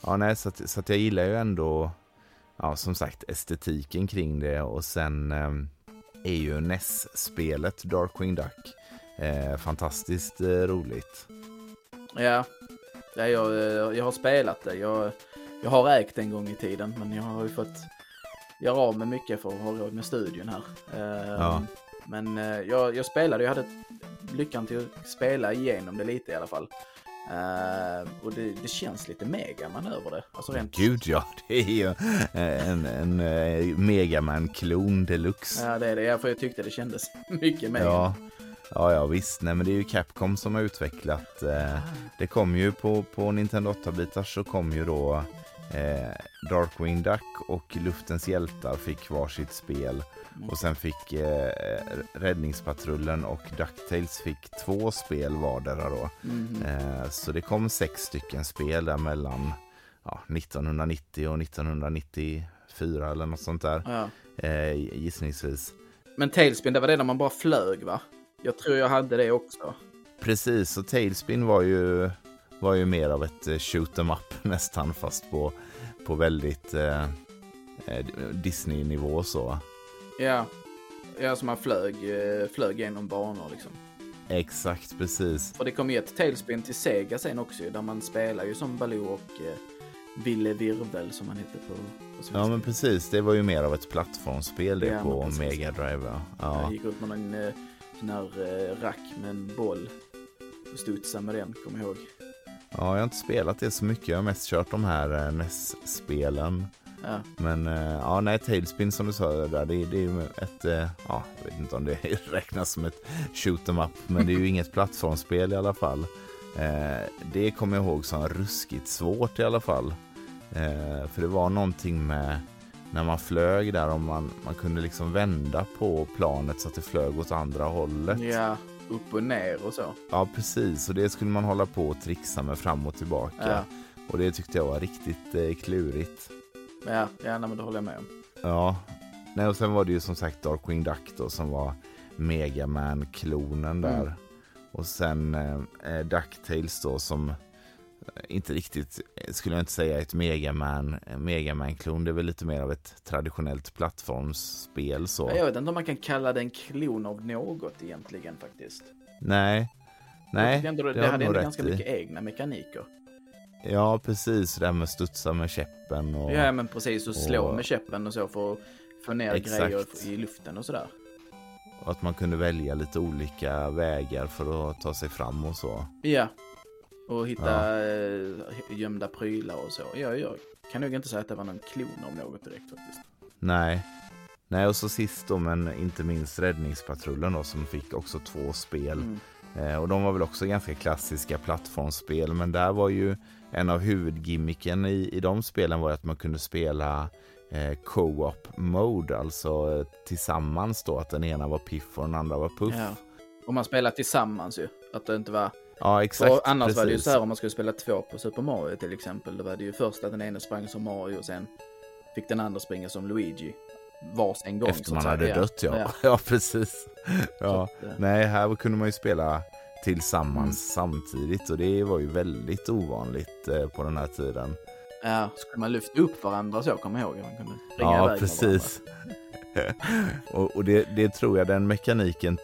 ja. nej, så, att, så att jag gillar ju ändå, ja, som sagt, estetiken kring det och sen eh, är ju NES-spelet Darkwing Duck eh, fantastiskt eh, roligt. ja. ja jag, eh, jag har spelat det. Jag, jag har ägt en gång i tiden, men jag har ju fått göra av med mycket för att ha råd med studion här. Eh, Ja. Men eh, jag, jag spelade, jag hade lyckan till att spela igenom det lite i alla fall. Eh, och det, det känns lite megaman över det. Alltså rent... Gud ja, (laughs) det är ju eh, en, en, eh, Megaman-klon deluxe. Ja, det är det. Ja, för jag tyckte det kändes (laughs) mycket megaman. Ja, ja, ja visst. Nej, men det är ju Capcom som har utvecklat. Eh, det kom ju på, på Nintendo 8-bitar så kom ju då Darkwing Duck och Luftens hjältar fick varsitt spel. Och sen fick eh, Räddningspatrullen och DuckTales fick två spel vardera då. Mhm. Eh, så det kom sex stycken spel där mellan ja, 1990 och 1994 eller något sånt där. Ja. Eh, gissningsvis. Men Tailspin, det var det där man bara flög va? Jag tror jag hade det också. Precis, och Tailspin var ju, var ju mer av ett eh, shoot em up (laughs) nästan, fast på, på väldigt eh, eh, Disney-nivå så. Ja. Ja, som man flög, eh, flög genom banor liksom. Exakt, precis. Och det kom ju ett Tailspin till Sega sen också där man spelar ju som Baloo och eh, Ville Virvel som han hette på, på svenska. Ja, men precis. Det var ju mer av ett plattformsspel det Ja, på. Mega Drive. Ja. Jag Ja. gick ut med en eh, sån här rack med en boll. Och studsade med den, kommer jag ihåg. Ja, jag har inte spelat det så mycket. Jag har mest kört de här eh, NES-spelen. Ja. Men eh, ja, nej, Tailspin som du sa där, det, det är ju ett, eh, ja, jag vet inte om det (laughs) räknas som ett shoot em up, men det är ju (laughs) inget plattformsspel i alla fall. Det kommer jag ihåg som ruskigt svårt i alla fall. För det var någonting med när man flög där om man, man kunde liksom vända på planet så att det flög åt andra hållet. ja, upp och ner och så. Ja, precis. Och det skulle man hålla på och trixa med fram och tillbaka. Ja. Och det tyckte jag var riktigt eh, klurigt. Ja, ja nej, men det håller jag med om. Ja, nej, och sen var det ju som sagt Darkwing Duck då som var Megaman-klonen där. Mm. Och sen eh, Ducktails då som eh, inte riktigt, skulle jag inte säga ett Megaman, Megaman-klon. Det är väl lite mer av ett traditionellt plattformsspel så. Jag vet inte om man kan kalla det en klon av något egentligen faktiskt. Nej, nej, tycker ändå, det, du hade ändå ganska i. mycket egna mekaniker. Ja, precis. Det där med studsa med käppen och... Ja, men precis. Och slå och- med käppen och så för att få ner Exakt. grejer i luften och sådär. och att man kunde välja lite olika vägar för att ta sig fram och så. Ja. Och hitta eh, gömda prylar och så. Ja, jag kan nog inte säga att det var någon klon av något direkt faktiskt. Nej. Nej, och så sist då, men inte minst Räddningspatrullen då, som fick också två spel. Mm. Eh, och de var väl också ganska klassiska plattformsspel, men där var ju en av huvudgimmicken i, i de spelen var att man kunde spela eh, co-op mode, alltså eh, tillsammans då, att den ena var Piff och den andra var Puff. Ja. Och man spelar tillsammans ju. Att det inte var... Ja, exakt. och annars var det ju precis. så här om man skulle spela två på Super Mario till exempel. Då var det ju först att den ena sprang som Mario och sen fick den andra springa som Luigi. Vars en gång. Efter så man hade dött, ja. ja. (laughs) Ja, precis. Ja. att, eh, Nej, här kunde man ju spela tillsammans Mm. samtidigt och det var ju väldigt ovanligt eh, på den här tiden. Ja, skulle man lyfta upp varandra så, kommer jag ihåg. Man kunde Ja, precis. (laughs) och och det, det tror jag, den mekaniken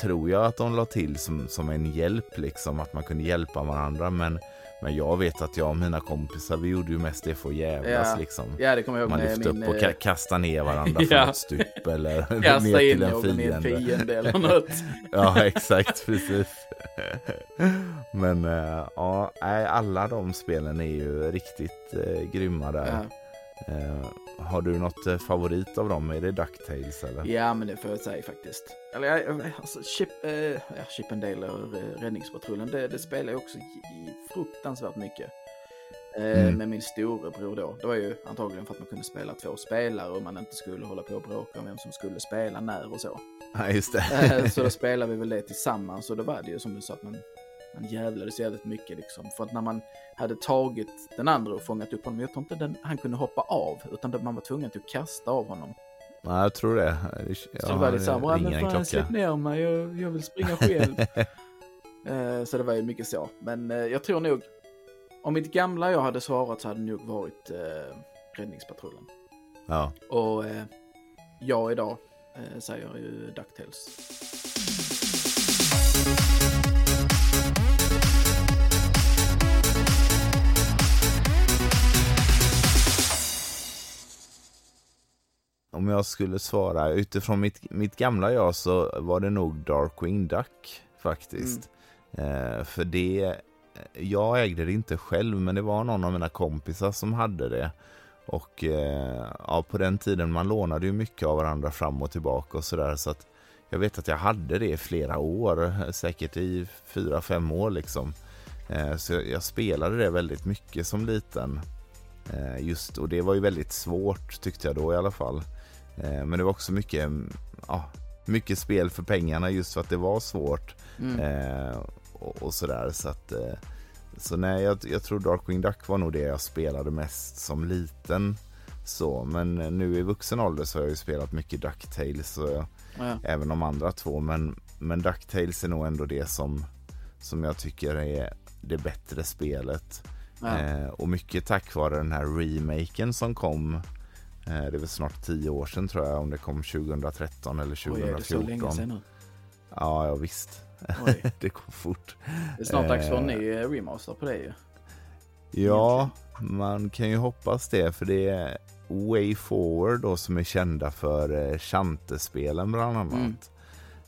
tror jag att de la till som, som en hjälp, liksom att man kunde hjälpa varandra. Men, men jag vet att jag och mina kompisar, vi gjorde ju mest det för att jävlas Ja. liksom. Ja, det kommer jag ihåg Man lyfte min... upp och eh, ka- kastade ner varandra (laughs) från Ja. ett stup eller (laughs) (laughs) Kasta ner till en fiende. fiende eller något. Ja, exakt, precis. Men eh, ja, alla de spelen är ju riktigt eh, grymma där. Ja. Eh, har du något eh, favorit av dem? Är det Ducktails eller? ja, men det får jag säga faktiskt. Eller jag- alltså, Chip, eh, ja, Chip and Dale och eh, Räddningspatrullen, det, det spelar jag också i fruktansvärt mycket. Eh, Mm. Med min storebror då. Det var ju antagligen för att man kunde spela två spelare och man inte skulle hålla på och bråka om vem som skulle spela när och så. Nej, just det. Eh, så då (laughs) spelade vi väl det tillsammans och då var det ju som du sa att man, man jävlades jävligt mycket liksom. För att när man hade tagit den andra och fångat upp honom, jag tror inte den, han kunde hoppa av, utan man var tvungen att kasta av honom. Nej, jag tror det. det Så det var lite såhär, det "Ja, ringer men en fan klocka. släpp ner mig, jag, jag vill springa själv. (laughs) Eh, så det var ju mycket så. Men eh, jag tror nog, om mitt gamla jag hade svarat så hade det nog varit eh, Räddningspatrullen. Ja. Och eh, jag idag eh, säger ju DuckTales. Om jag skulle svara utifrån mitt, mitt gamla jag så var det nog Darkwing Duck faktiskt. Eh, för det, eh, jag ägde det inte själv men det var någon av mina kompisar som hade det. Och eh, ja, på den tiden man lånade ju mycket av varandra fram och tillbaka och sådär så att jag vet att jag hade det i flera år, säkert i fyra, fem år liksom. Eh, så jag, jag spelade det väldigt mycket som liten. Eh, just, och det var ju väldigt svårt tyckte jag då i alla fall. Eh, men det var också mycket, mm, ja, mycket spel för pengarna just för att det var svårt. Mm. Eh, och, och sådär så att eh, så nej, jag, jag tror Darkwing Duck var nog det jag spelade mest som liten. Så, men eh, nu i vuxen ålder så har jag ju spelat mycket Ducktails och Ja. även de andra två. Men, men Ducktails är nog ändå det som, som jag tycker är det bättre spelet. Ja. Eh, och mycket tack vare den här remaken som kom. Eh, det är väl snart tio år sedan tror jag, om det kom 2013 eller Oj, är det så länge 2014. sedan? Ja, ja visst. (laughs) Det går fort. Det är snart dags för en Eh. ny remaster på det ju. Ja, man kan ju hoppas det för det är Way Forward då som är kända för eh, Chante-spelen bland annat.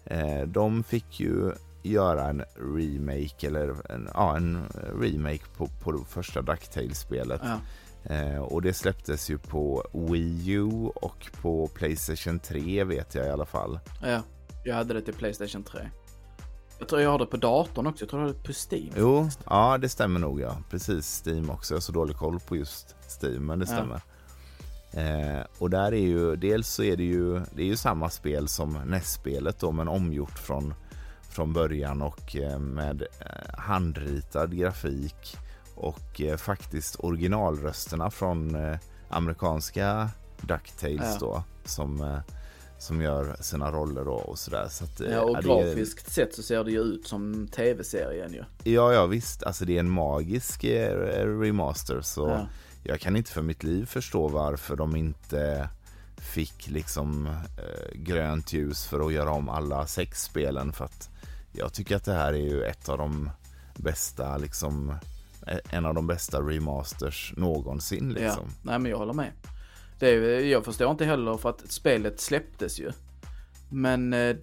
Mm. De fick ju göra en remake eller en, ja, en remake på, på det första Ducktails-spelet. Ja. Eh, och det släpptes ju på Wii U och på Playstation 3 vet jag i alla fall. ja, jag hade det till Playstation 3. Jag tror jag har det på datorn också, jag tror jag har det på Steam. Jo, ja det stämmer nog ja. Precis, Steam också. Jag har så dålig koll på just Steam, men det Ja. stämmer. Eh, och där är ju, dels så är det ju, det är ju samma spel som NES-spelet då, men omgjort från, från början och eh, med eh, handritad grafik och eh, faktiskt originalrösterna från eh, amerikanska Ducktails Ja. då, som, eh, som gör sina roller då och sådär. Så att, eh, Ja, och det grafiskt sett så ser det ju ut som tv-serien ju. Ja, ja visst. Alltså det är en magisk eh, remaster så Ja. jag kan inte för mitt liv förstå varför de inte fick liksom eh, grönt ljus för att göra om alla sex spelen för att jag tycker att det här är ju ett av de bästa liksom en av de bästa remasters någonsin liksom. Ja, nej men jag håller med. Det är, jag förstår inte heller för att spelet släpptes ju. Men eh,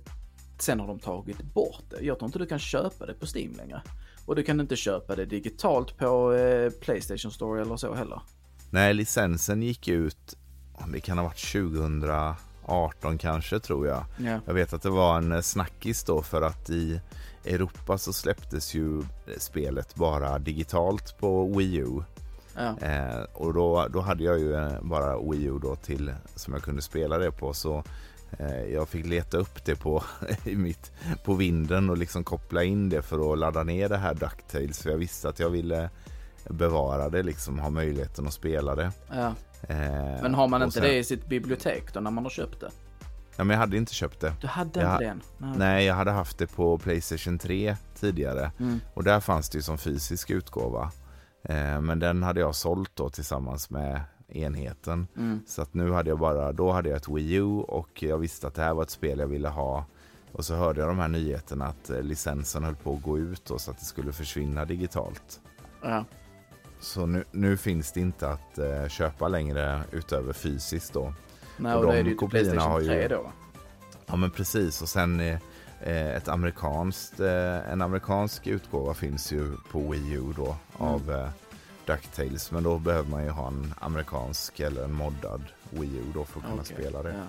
sen har de tagit bort det. Jag tror inte du kan köpa det på Steam längre. Och du kan inte köpa det digitalt på eh, Playstation Store eller så heller. Nej, licensen gick ut, det kan ha varit 18 kanske tror jag. Ja. Jag vet att det var en eh, snackis då för att i Europa så släpptes ju spelet bara digitalt på Wii U. Ja. Eh, och då, då hade jag ju eh, bara Wii U då till som jag kunde spela det på. Så eh, jag fick leta upp det på, (laughs) i mitt, på vinden och liksom koppla in det för att ladda ner det här DuckTales. För jag visste att jag ville bevara det, liksom ha möjligheten att spela det. Ja. Eh, Men har man inte sen- det i sitt bibliotek då när man har köpt det? Ja, men jag hade inte köpt det. Du hade Ja. inte? Nej. Nej, jag hade haft det på Playstation 3 tidigare. Mm. Och där fanns det ju som fysisk utgåva. Eh, men den hade jag sålt då tillsammans med enheten. Mm. Så att nu hade jag bara, då hade jag ett Wii U och jag visste att det här var ett spel jag ville ha. Och så hörde jag de här nyheterna att eh, licensen höll på att gå ut då, så att det skulle försvinna digitalt. Ja. Så nu, nu finns det inte att eh, köpa längre utöver fysiskt då. Nej, Och och, de är det ju till kopiorna har ju- 3 då? Ja men precis och sen eh, eh, ett amerikanskt, eh, en amerikansk utgåva finns ju på Wii U då av eh, DuckTales. Men då behöver man ju ha en amerikansk eller en moddad Wii U då för att kunna Okej, spela det. Ja.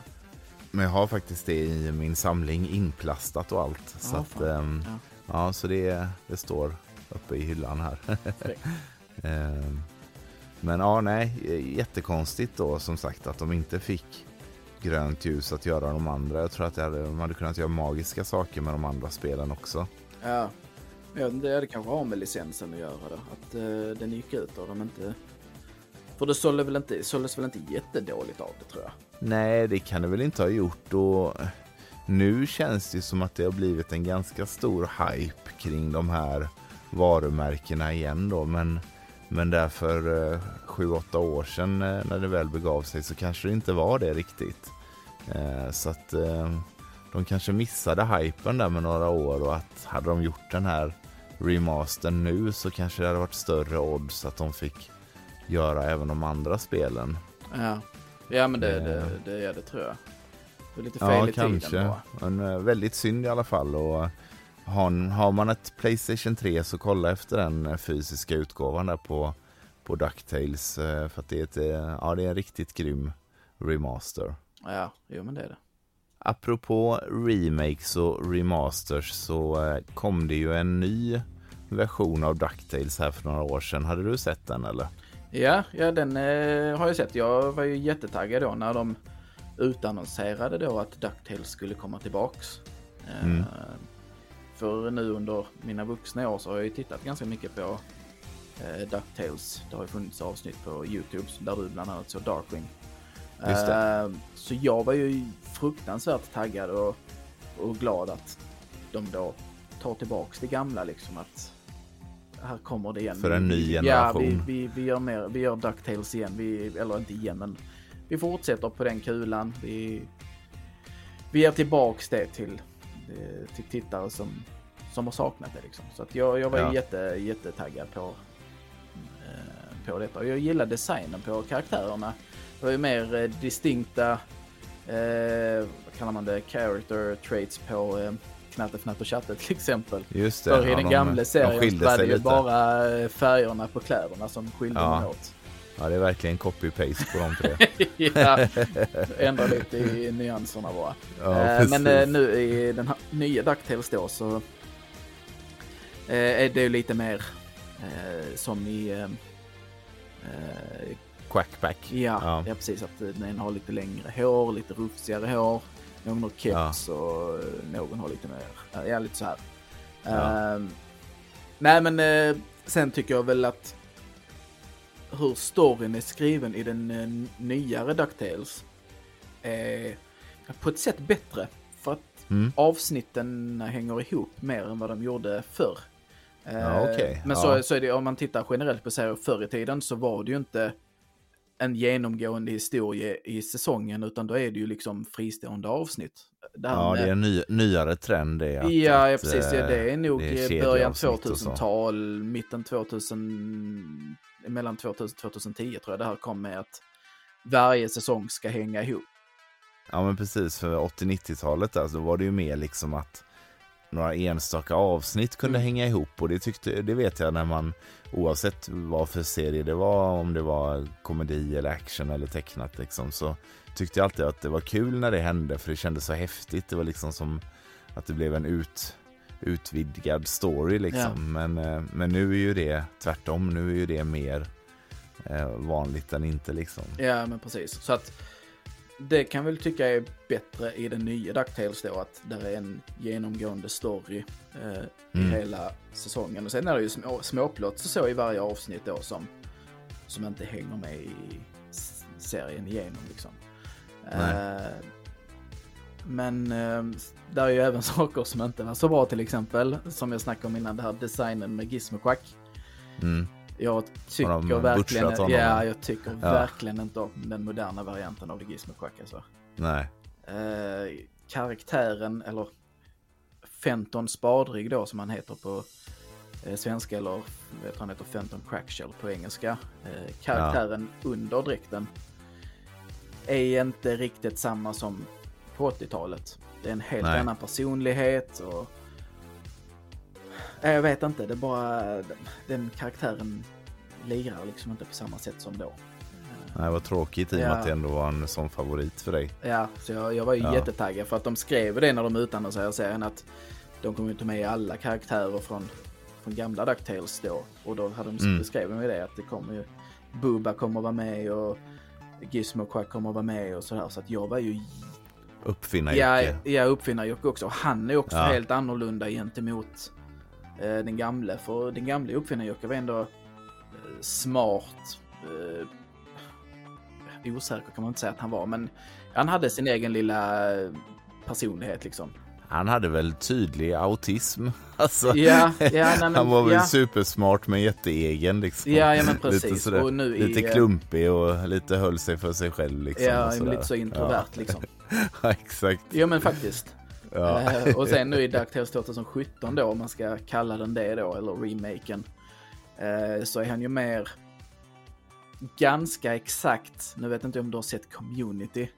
Men jag har faktiskt det i min samling inplastat och allt. så Ja, att, ehm, Ja. ja, så det, det står uppe i hyllan här. (laughs) Men ja, nej, jättekonstigt då som sagt att de inte fick grönt ljus att göra de andra. Jag tror att hade, de hade kunnat göra magiska saker med de andra spelen också. Ja. ja, det hade kanske har med licensen att göra då. Att eh, den gick ut och de inte... För det sålde väl inte, såldes väl inte jättedåligt av det tror jag. Nej, det kan det väl inte ha gjort. Och nu känns det som att det har blivit en ganska stor hype kring de här varumärkena igen då. Men, men där för eh, sju, åtta år sedan eh, när det väl begav sig så kanske det inte var det riktigt. Eh, så att eh, de kanske missade hypen där med några år och att hade de gjort den här remastern nu så kanske det hade varit större odds att de fick göra även de andra spelen. Ja, ja men det, det, det är det tror jag. Det är lite fel Ja, i tiden kanske. bara. Men väldigt synd i alla fall. Och har, har man ett Playstation 3 så kolla efter den eh, fysiska utgåvan där på, på DuckTales. eh, För att det är, ett, eh, ja, det är en riktigt grym remaster. Ja, jo men det är det. Apropå remakes och remasters så eh, kom det ju en ny version av DuckTales här för några år sedan. Hade du sett den eller? Ja, ja den eh, har jag sett. Jag var ju jättetaggad då när de utannonserade då att DuckTales skulle komma tillbaks. Eh, Mm. För nu under mina vuxna år så har jag ju tittat ganska mycket på eh, DuckTales. Det har ju funnits avsnitt på YouTube där du bland annat såg Darkwing. Eh, så jag var ju fruktansvärt taggad och, och glad att de då tar tillbaks det gamla liksom att här kommer det igen. För en ny Ja, generation. vi, vi, vi gör mer, vi gör DuckTales igen. Vi, eller inte igen, men vi fortsätter på den kulan. Vi, vi ger tillbaks det till, till tittare som, som har saknat det liksom. Så att jag, jag var Ja. jätte, jättetaggad på, eh, på detta. Och jag gillar designen på karaktärerna. Det var ju mer eh, distinkta, eh, vad kallar man det, character traits på eh, Knatte Fnatt och Chatte till exempel. Just det. Förr i ja, den de- gamla de serien skilde var det ju bara eh, färgerna på kläderna som skilde Ja. dem åt. Ja, det är verkligen copy-paste på de tre. (laughs) ja, ändra lite i nyanserna bara. Ja, Eh, men eh, nu i den här nya DuckTales då så eh, är det ju lite mer eh, som i Quackback. Ja, Ja. ja. precis. Att den har lite längre hår, lite rufsigare hår. Någon har keps och eh, någon har lite mer, ja lite så här. Ja. Ehm, nej men sen tycker jag väl att hur storyn är skriven i den eh, nyare DuckTales är på ett sätt bättre. För att Mm. avsnitten hänger ihop mer än vad de gjorde förr. Eh, Ja, okej. Men Ja. Så, så är det om man tittar generellt på serier förr i tiden så var det ju inte en genomgående historia i säsongen utan då är det ju liksom fristående avsnitt. Det Ja, med- det är en ny, nyare trend det. Att, ja, ja, precis. Ja, eh, det är nog det är början kedjeavsnitt och så. 2000-tal, mitten 2000, mellan 2000 och 2010 tror jag det här kom med att varje säsong ska hänga ihop. Ja men precis, för 80-90-talet där, så var det ju mer liksom att några enstaka avsnitt kunde Mm. hänga ihop och det tyckte, det vet jag när man oavsett vad för serie det var, om det var komedi eller action eller tecknat liksom, så tyckte jag alltid att det var kul när det hände för det kändes så häftigt. Det var liksom som att det blev en ut, utvidgad story liksom. Ja. Men, eh, men nu är ju det tvärtom, nu är ju det mer eh, vanligt än inte liksom. Ja, men precis. Så att det kan väl tycka är bättre i den nya DuckTales då, att där är en genomgående story eh, i Mm. hela säsongen. Och sen är det ju små, småplott så, så i varje avsnitt då som, som inte hänger med i serien igenom liksom. Eh, men eh, där är ju även (laughs) saker som inte var så bra till exempel, som jag snackade om innan, det här designen med Gizmoquack. Mm. Jag tycker verkligen, ja, jag tycker Ja. verkligen inte om den moderna varianten av The Gizmo Quack alltså. Nej. Eh, karaktären, eller Fenton Spadrig då som han heter på eh, svenska, eller vet han heter Fenton Crackshell på engelska. Eh, karaktären under dräkten är inte riktigt samma som på 80-talet. Det är en helt Nej. annan personlighet och jag vet inte, det är bara den karaktären lirar liksom inte på samma sätt som då. Nej, vad tråkigt i och med Ja. att det ändå var en sån favorit för dig. Ja, så jag, jag var ju Ja. jättetaggad för att de skrev det när de utannonserade serien att de kommer ta med alla karaktärer från, från gamla DuckTales då. Och då hade de Mm. beskrev de det att det kommer ju Bubba kommer vara med och Gizmo Quack kommer vara med och sådär. Så att jag var ju Uppfinna Ja, Jocke. jag uppfinnar Jocke också. Och han är också Ja. helt annorlunda gentemot eh, den gamle. För den gamle uppfinnar Jocke var ändå eh, smart. Eh, osäker kan man inte säga att han var, men han hade sin egen lilla personlighet liksom. Han hade väl tydlig autism. (laughs) Alltså, Ja, ja, nej, men, (laughs) han var väl ja. supersmart men jätteegen liksom. Ja, ja men (laughs) Lite, precis. sådär, och nu lite i, klumpig och lite höll sig för sig själv liksom. Ja, sådär. lite så introvert liksom. (laughs) Ja, exakt. Ja men faktiskt. Ja. Eh, och sen nu i (laughs) DuckTales 2017 då, om man ska kalla den det då, eller remaken, eh, så är han ju mer ganska exakt, nu vet inte om du har sett Community,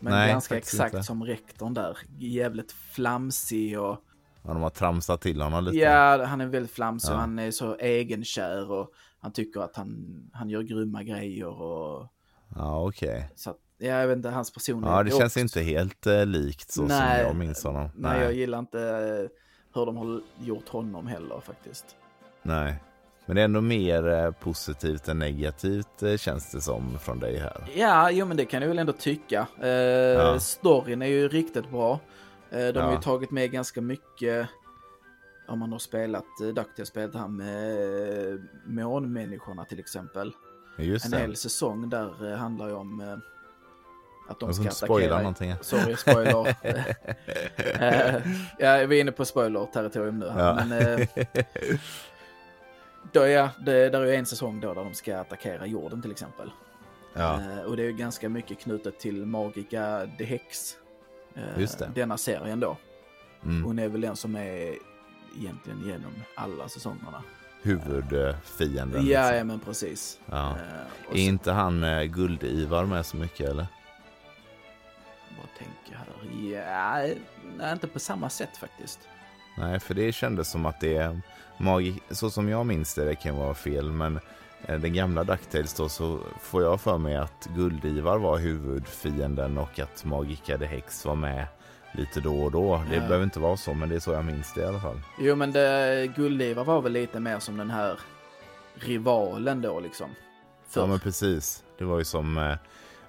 men Nej, ganska exakt inte. som rektorn där. Jävligt flamsig och Ja, de har tramsat till honom lite. ja, han är väldigt flamsig och Ja. han är så egenkär och han tycker att han, han gör grymma grejer och Ja, okej. så att, jag vet inte, hans personlighet. Ja, det känns också- inte helt eh, likt så Nej. som jag minns honom. Nej, jag gillar inte eh, hur de har gjort honom heller faktiskt. Nej. Men det är ändå mer eh, positivt än negativt eh, känns det som från dig här. Ja, jo men det kan jag väl ändå tycka. Eh, Storyn är ju riktigt bra. Eh, de har ju Ja. tagit med ganska mycket, om man har spelat DuckTales, spelat här med månmänniskorna till exempel. Just En det. hel säsong där handlar ju om att de Jag ska inte spoila någonting. Sorry, spoiler. (laughs) Eh, ja, vi är inne på spoiler-territorium nu här. Ja. Men, eh, då, ja, det, där är ju en säsong då där de ska attackera jorden till exempel. Ja, Eh, och det är ju ganska mycket knutet till Magica the Hex. Just det. Denna serien då. mm. Hon är väl den som är egentligen genom alla säsongerna. huvudfienden. Ja, liksom. ja, men precis. Ja. Är så, inte han Guld-Ivar med så mycket eller? Bara tänker här. Ja, nej, inte på samma sätt faktiskt. Nej, för det kändes som att det magi- så som jag minns det, det kan vara fel, men eh, den gamla DuckTales då så får jag för mig att Guld-Ivar var huvudfienden och att Magica the Hex var med lite då och då. Det Ja. behöver inte vara så, men det är så jag minns det i alla fall. Jo, men det, Gulliva var väl lite mer som den här rivalen då liksom. För, Ja, men precis. Det var ju som eh,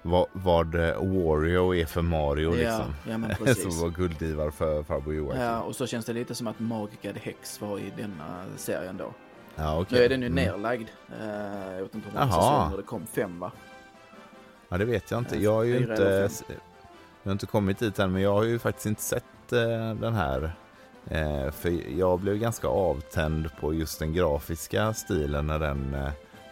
vad, vad eh, Wario är för Mario ja, liksom. ja, men (laughs) precis. var Guld-Ivar för farbror Joakim. Ja, och så känns det lite som att Magica the Hex var i denna serien då. Ja, okej. Nu är den ju Mm. nerlagd. Eh, jag vet inte hur många säsonger det kom, fem va? Ja, det vet jag inte. Ja, Jag har ju inte, jag har inte kommit dit än, men jag har ju faktiskt inte sett eh, den här. Eh, för jag blev ganska avtänd på just den grafiska stilen när, den, eh,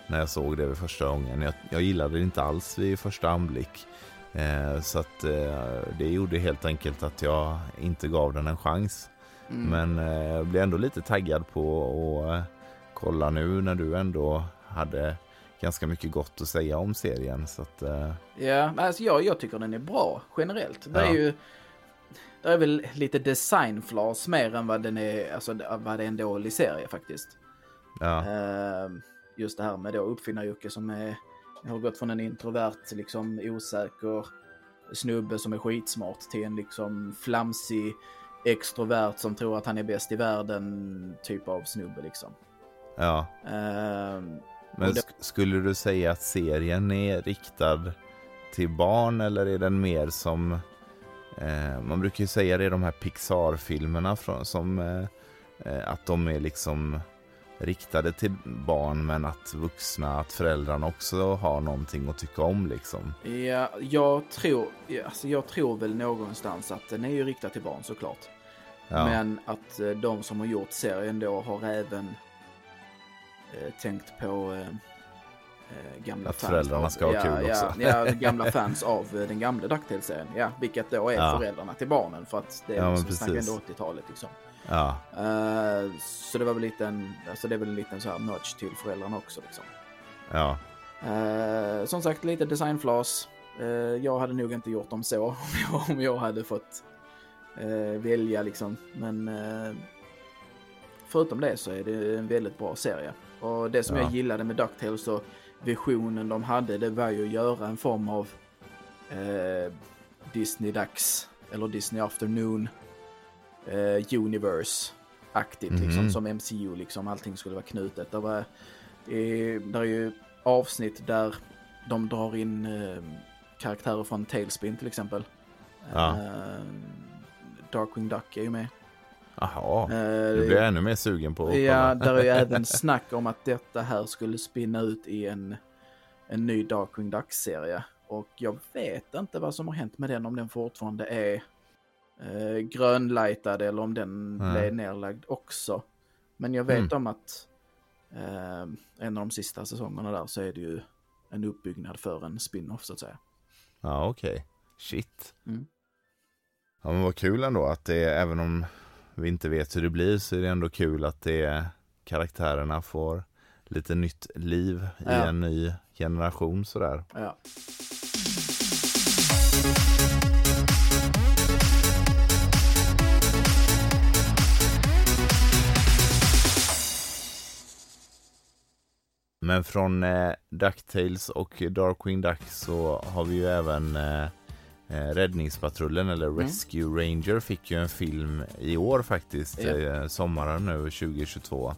när jag såg det vid första gången. Jag, jag gillade det inte alls vid första anblick. Eh, så att eh, det gjorde helt enkelt att jag inte gav den en chans. Mm. Men eh, jag blev ändå lite taggad på att eh, kolla nu när du ändå hade ganska mycket gott att säga om serien. Så att, eh, Ja, alltså jag, jag tycker den är bra generellt. Det är Ja. ju det är väl lite designflas mer än vad den är, alltså vad det är en dålig serie faktiskt. Ja, Eh, just det här med då uppfinnar-Jocke som är, har gått från en introvert, liksom osäker snubbe som är skitsmart till en liksom flamsig extrovert som tror att han är bäst i världen typ av snubbe liksom. ja. Eh, Men sk- skulle du säga att serien är riktad till barn eller är den mer som eh, man brukar ju säga det i de här Pixar-filmerna som eh, eh, att de är liksom riktade till barn men att vuxna, att föräldrarna också har någonting att tycka om liksom. Ja, jag tror, alltså jag tror väl någonstans att den är ju riktad till barn såklart. Ja, Men att eh, de som har gjort serien då har även eh, tänkt på eh, eh, gamla Att fans. föräldrarna av- ska ha ja, kul också. (laughs) Ja, (laughs) gamla fans av eh, den gamla DuckTales-serien. Ja, vilket då är föräldrarna till barnen för att det är Ja, ja, men som snackar precis. ändå 80-talet liksom. Ja, Eh, så det var väl lite en, alltså det är väl en liten så här nudge till föräldrarna också liksom. ja, Eh, som sagt, lite designflas. Eh, jag hade nog inte gjort dem så (laughs) om jag, om jag hade fått eh, välja liksom. Men förutom det så är det en väldigt bra serie. Och det som Ja. jag gillade med DuckTales och visionen de hade, det var ju att göra en form av eh, Disney-dags eller Disney Afternoon eh, Universe-aktigt liksom Mhm. som MCU liksom. Allting skulle vara knutet. Det var, eh, där är ju avsnitt där de drar in eh, karaktärer från Tailspin till exempel. Ja. Eh, Darkwing Duck är ju med. jaha. Eh, Nu blir jag ännu mer sugen på att Ja, där är ju (laughs) även snack om att detta här skulle spinna ut i en, en ny Darkwing Duck-serie. Och jag vet inte vad som har hänt med den, om den fortfarande är eh, grönlightad eller om den Nej. blev nerlagd också. Men jag vet Mm. om att eh, en av de sista säsongerna där så är det ju en uppbyggnad för en spin-off så att säga. Ja, okej. Shit. Mm. Ja, men vad kul ändå att det, även om vi inte vet hur det blir, så är det ändå kul att det karaktärerna får lite nytt liv i Ja. en ny generation sådär. Ja. Men från eh, DuckTales och Darkwing Duck så har vi ju även eh, eh, Räddningspatrullen eller Mm. Rescue Ranger fick ju en film i år faktiskt, Ja. eh, sommaren nu 2022.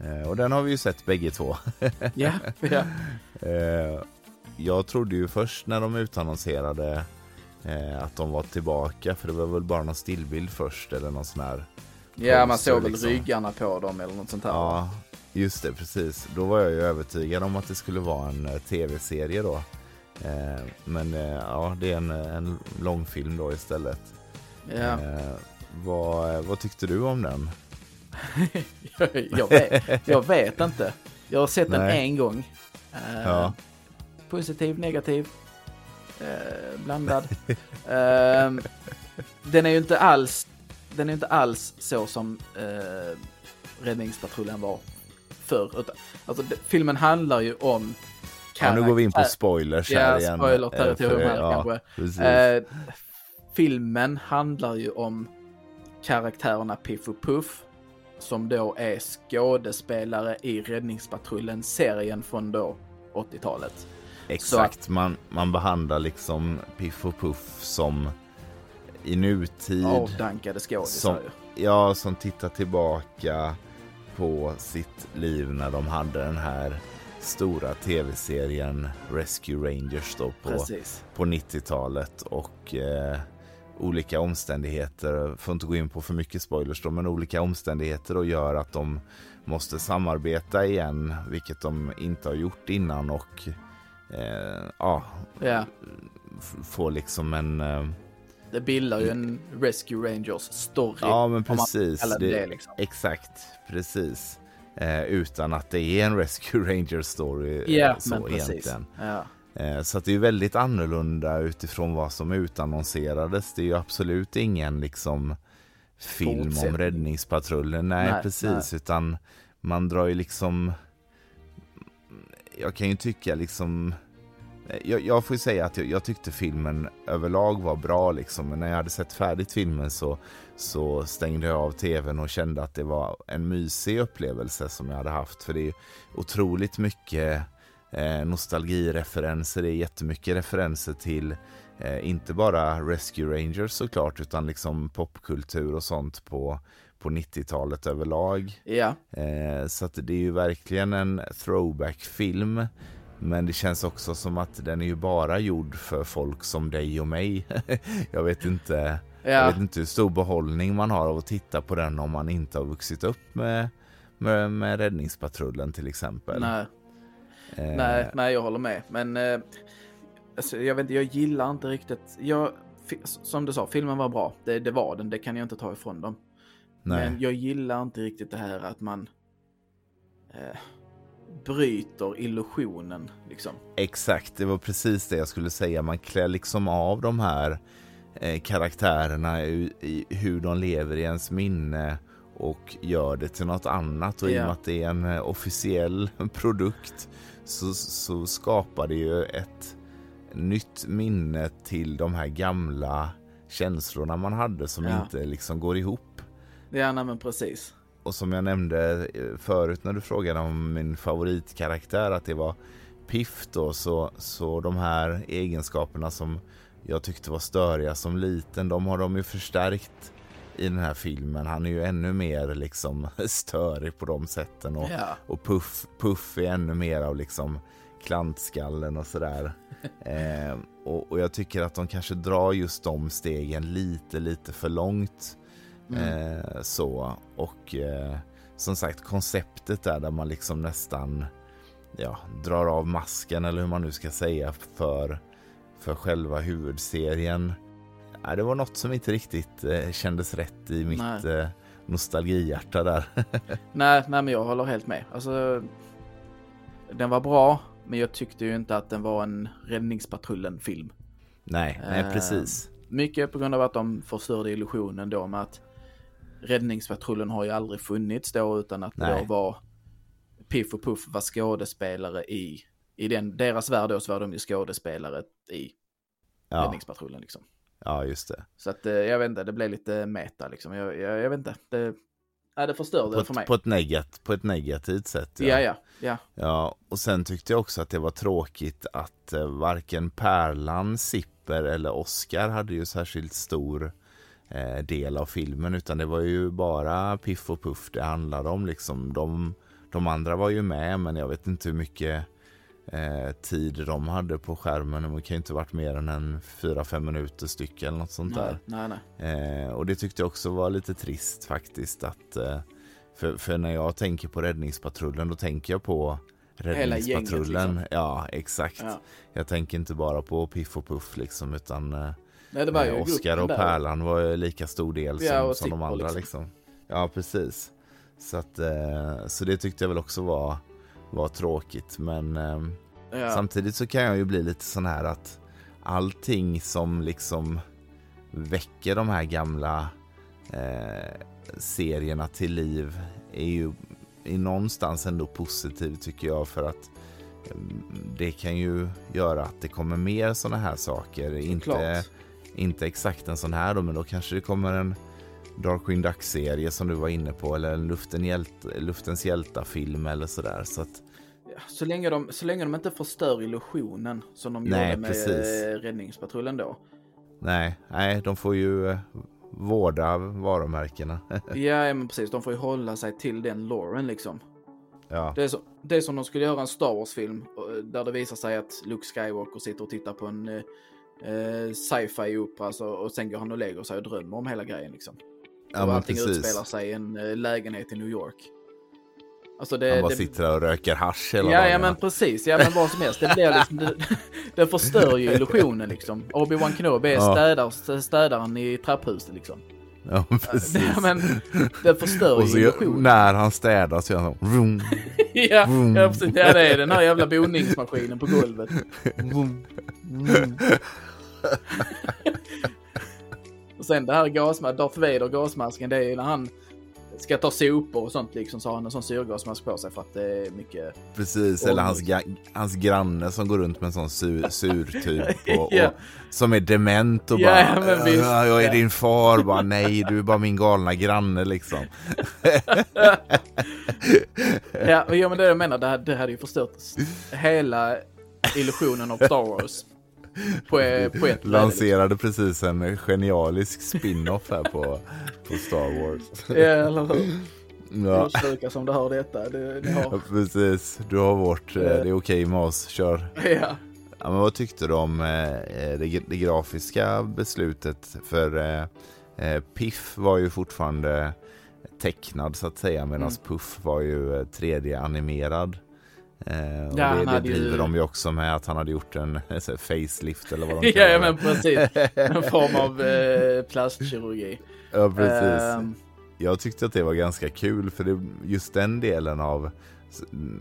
Eh, och den har vi ju sett bägge två. (laughs) Ja, ja. (laughs) Eh, jag trodde ju först när de utannonserade eh, att de var tillbaka, för det var väl bara någon stillbild först eller någon sån här. ja man såg väl liksom. ryggarna på dem eller något sånt här. Ja, just det, precis. Då var jag ju övertygad om att det skulle vara en eh, tv-serie då. Eh, men eh, ja, det är en, en långfilm då istället. Ja. Eh, vad, vad tyckte du om den? (laughs) jag, vet, jag vet inte. Jag har sett den Nej. en gång. Eh, Ja. Positiv, negativ, eh, blandad. Eh, den är ju inte alls, den är inte alls så som eh, Räddningspatrullen var förr. Utan, alltså, filmen handlar ju om Ja, nu går vi in på spoilers här Ja, igen. spoiler-territorium Eh, här för- kanske. Precis. Eh, filmen handlar ju om karaktärerna Piff och Puff som då är skådespelare i Räddningspatrullen-serien från då 80-talet. Exakt, man, man behandlar liksom Piff och Puff som i nutid. Avdankade skådisar ja, som tittar tillbaka på sitt liv när de hade den här stora tv-serien Rescue Rangers då på, Precis. på 90-talet och eh, olika omständigheter, får inte gå in på för mycket spoilers då, men olika omständigheter då gör att de måste samarbeta igen, vilket de inte har gjort innan och eh, ja, Ja, f- få liksom en eh, det bildar ju en Rescue Rangers story. Ja, men precis. det det, liksom. Exakt, precis. Eh, utan att det är en Rescue (laughs) Ranger story eh, Ja, så egentligen. Ja. Eh, så det är väldigt annorlunda utifrån vad som utannonserades. Det är ju absolut ingen liksom film om räddningspatrullen. Nej, Nej, precis. Utan man drar ju liksom... Jag kan ju tycka liksom jag, jag får säga att jag, jag tyckte filmen överlag var bra liksom. Men när jag hade sett färdigt filmen så, så stängde jag av tvn och kände att det var en mysig upplevelse som jag hade haft. För det är otroligt mycket eh, nostalgireferenser, det är jättemycket referenser till eh, inte bara Rescue Rangers såklart utan liksom popkultur och sånt på, på 90-talet överlag. Ja, Eh, så det är ju verkligen en throwback-film. Men det känns också som att den är ju bara gjord för folk som dig och mig. (laughs) jag vet inte jag ja, vet inte hur stor behållning man har av att titta på den om man inte har vuxit upp med, med, med Räddningspatrullen till exempel. nej, Eh, nej, nej, jag håller med. Men eh, alltså, jag vet inte, jag gillar inte riktigt. Jag, som du sa, filmen var bra. Det, det var den, det kan jag inte ta ifrån dem. nej. Men jag gillar inte riktigt det här att man eh, bryter illusionen liksom. Exakt, det var precis det jag skulle säga. Man klär liksom av de här eh, karaktärerna i, i hur de lever i ens minne och gör det till något annat. Och i och med att det är en eh, officiell (laughs) produkt så, så skapar det ju ett nytt minne till de här gamla känslorna man hade som Ja. inte liksom går ihop. Ja, nej, men precis. Och som jag nämnde eh, förut när du frågade om min favoritkaraktär att det var Piff då så, så de här egenskaperna som jag tyckte var störiga som liten de har de ju förstärkt i den här filmen. Han är ju ännu mer liksom (laughs) störig på de sätten och, Ja. och Puff, Puff är ännu mer av liksom klantskallen och sådär. (laughs) eh, och, och jag tycker att de kanske drar just de stegen lite, lite för långt. Eh, så, och eh, som sagt konceptet där, där man liksom nästan ja, drar av masken eller hur man nu ska säga för, för själva huvudserien. Ja, det var något som inte riktigt eh, kändes rätt i mitt Nej. eh, nostalgihjärta där. (laughs) Nej, nej, men jag håller helt med. Alltså, den var bra, men jag tyckte ju inte att den var en Räddningspatrullen-film. nej, nej Eh, precis. Mycket på grund av att de förstörde illusionen då med att Räddningspatrullen har ju aldrig funnits då utan att det Nej. då var Piff och Puff var skådespelare i, i den, deras värld då så var de ju skådespelare i Ja, Räddningspatrullen liksom. ja, just det. Så att eh, jag vet inte, det blev lite meta liksom. Jag, jag, jag vet inte, det, ja, det förstörde På det för mig. ett, på, ett negat, på ett negativt sätt. Ja, ja, ja. Ja, och sen tyckte jag också att det var tråkigt att eh, varken Pärlan, Sipper eller Oscar hade ju särskilt stor eh, del av filmen utan det var ju bara Piff och Puff det handlade om liksom. De, de andra var ju med men jag vet inte hur mycket eh, tid de hade på skärmen. Det kan ju inte varit mer än en 4-5 minuter styck eller något sånt där. Nej, nej, nej. Eh, och det tyckte jag också var lite trist faktiskt. att eh, för, för när jag tänker på räddningspatrullen då tänker jag på Hela gänget, räddningspatrullen. liksom. Ja, exakt. Ja. Jag tänker inte bara på Piff och Puff liksom utan eh, Nej, det var ju eh, Oscar och. Pärlan var ju lika stor del Ja, som, och som de andra liksom. liksom. Ja, precis. Så, att, eh, så det tyckte jag väl också var, var tråkigt. Men ehm, Ja. Samtidigt så kan jag ju bli lite sån här att allting som liksom väcker de här gamla eh, serierna till liv är ju i någonstans ändå positivt tycker jag för att mm, det kan ju göra att det kommer mer såna här saker. Inte, Klart. Inte exakt en sån här då, men då kanske det kommer en Darkwing Duck-serie som du var inne på eller en Luften hjälte, Luftens hjältar-film eller sådär. Så att, Så länge, de, så länge de inte förstör illusionen som de Nej, gjorde med precis. eh, Räddningspatrullen då. Nej, nej, de får ju eh, vårda varumärkena. (laughs) Ja, ja, men precis. De får ju hålla sig till den loren liksom. ja, Det är, så, det är som de skulle göra en Star Wars-film eh, där det visar sig att Luke Skywalker sitter och tittar på en eh, eh, sci-fi opera alltså, och sen går han och lägger sig och drömmer om hela grejen liksom. ja och allting precis. utspelar sig i en eh, lägenhet i New York. Alltså det, Han bara det, sitter där och röker hasch hela Ja, ja dagarna. men precis. Ja men vad som helst. Det blir liksom, det, det förstör ju (laughs) illusionen liksom. Obi-Wan Kenobi är Ja. städar, städaren i trapphuset liksom. (laughs) Ja, precis. Ja, (laughs) men det förstör och ju så gör- illusionen. när han städar så gör han så. Vroom, (laughs) Ja, ja, precis. Ja, det är den här jävla boningsmaskinen på golvet. vroom. Och sen det här gasmasken, Darth Vader gasmasken, det är ju när han ska ta sopor och sånt liksom så har han en sån syrgasmask på sig för att det är mycket... Precis, eller hans, hans granne som går runt med en sån sur, surtub (laughs) och, Ja. och, som är dement och Ja, bara men visst. "Ja, jag är Ja. din far, bara nej du är bara min galna granne liksom. (laughs) Ja, men- ja men det är det jag menar, det hade, det hade ju förstört hela illusionen av Star Wars. På, på ett (laughs) liksom. Lanserade precis en genialisk spin-off här på, på Star Wars. Ja, eller hur? Ja, Ja. Sjuka som du hör detta. Det, ni har... precis. Du har vårt, eh, det är okej med oss, kör. Ja. Ja, men vad tyckte du om eh, det, det grafiska beslutet? För eh, eh, Piff var ju fortfarande tecknad så att säga medan Mm. Puff var ju eh, 3D-animerad. Eh, och Ja, det, det hade ju- driver de ju också med att han hade gjort en (laughs) här facelift eller vad de (laughs) kallar ja, det. men precis. En (laughs) form av eh, plastkirurgi. Ja, precis. Ehm, Jag tyckte att det var ganska kul för det, just den delen av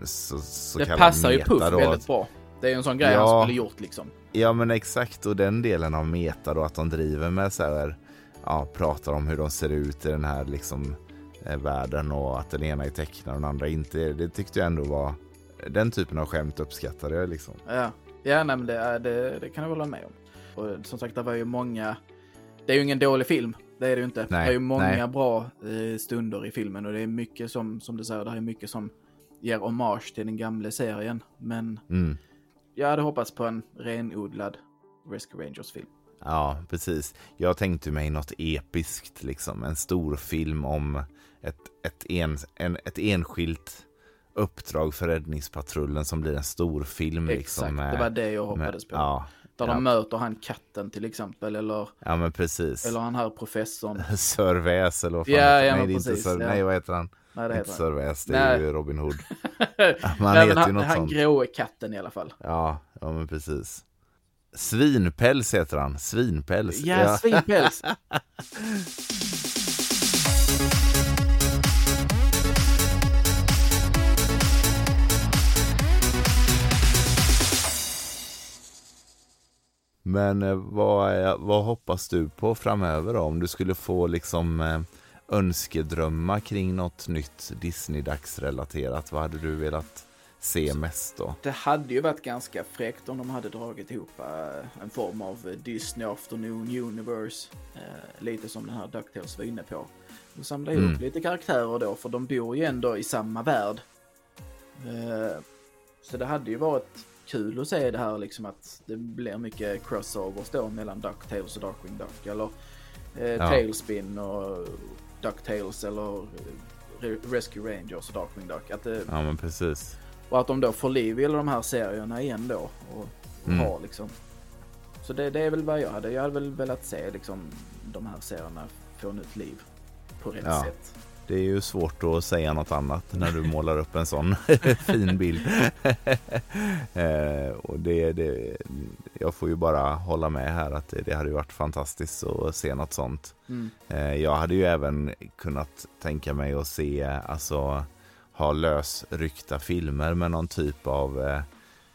så, så, det passar ju meta Puff då, väldigt bra. Det är ju en sån grej Ja. han skulle gjort liksom. Ja men exakt och den delen av meta då att de driver med så här, ja pratar om hur de ser ut i den här liksom eh, världen och att den ena är tecknad och den andra inte är det. tyckte jag ändå var, den typen av skämt uppskattade jag liksom. Ja, ja nej, men det, det, det kan jag hålla med om. Och som sagt, det var ju många... Det är ju ingen dålig film. Det är det ju inte. Nej, det är ju många nej. bra eh, stunder i filmen och det är mycket som, som du säger, det är mycket som ger hommage till den gamla serien. Men Mm. jag hade hoppats på en renodlad Rescue Rangers-film. Ja, precis. Jag tänkte mig något episkt, liksom. En stor film om ett, ett, en, en, ett enskilt uppdrag för räddningspatrullen som blir en stor film. Liksom, Exakt, med- det var det jag med- hoppades på. Ja, Där ja. de möter han katten till exempel, eller, ja, men precis. eller han här professorn. (laughs) Sir Väs eller vad fan Ja, ja, Nej, precis, Sir, ja. nej, vad heter han? Nej, det inte han. Sir Väs, det är ju Robin Hood. (laughs) Man Nej, heter ju han, något han sånt. gråe katten i alla fall. Ja, ja, men precis. Svinpäls heter han. Svinpäls. Ja, svinpäls. (laughs) Men eh, vad, är, vad hoppas du på framöver då? Om du skulle få liksom eh, önskedrömmar kring något nytt Disney-dagsrelaterat. Vad hade du velat se mest då? Det hade ju varit ganska fräckt om de hade dragit ihop eh, en form av Disney Afternoon Universe. Lite som den här DuckTales var inne på. Och samla ihop Mm. lite karaktärer då, för de bor ju ändå i samma värld. Så det hade ju varit kul att se det här liksom att det blir mycket crossovers då mellan DuckTales och Darkwing Duck. Eller eh, Ja. Tailspin och DuckTales eller eh, Re- Rescue Rangers och Darkwing Duck. Att det, Ja, men precis. och att de då får liv i alla de här serierna igen då. Och, och Mm. har liksom. Så det, det är väl vad jag hade. Jag hade väl velat se liksom de här serierna få nytt liv. På rätt Ja. sätt. Det är ju svårt att säga något annat när du målar upp en sån (laughs) fin bild. (laughs) eh, och det, det, jag får ju bara hålla med här att det, det hade varit fantastiskt att se något sånt. Mm. Eh, jag hade ju även kunnat tänka mig att se, alltså ha lösryckta filmer med någon typ av, eh,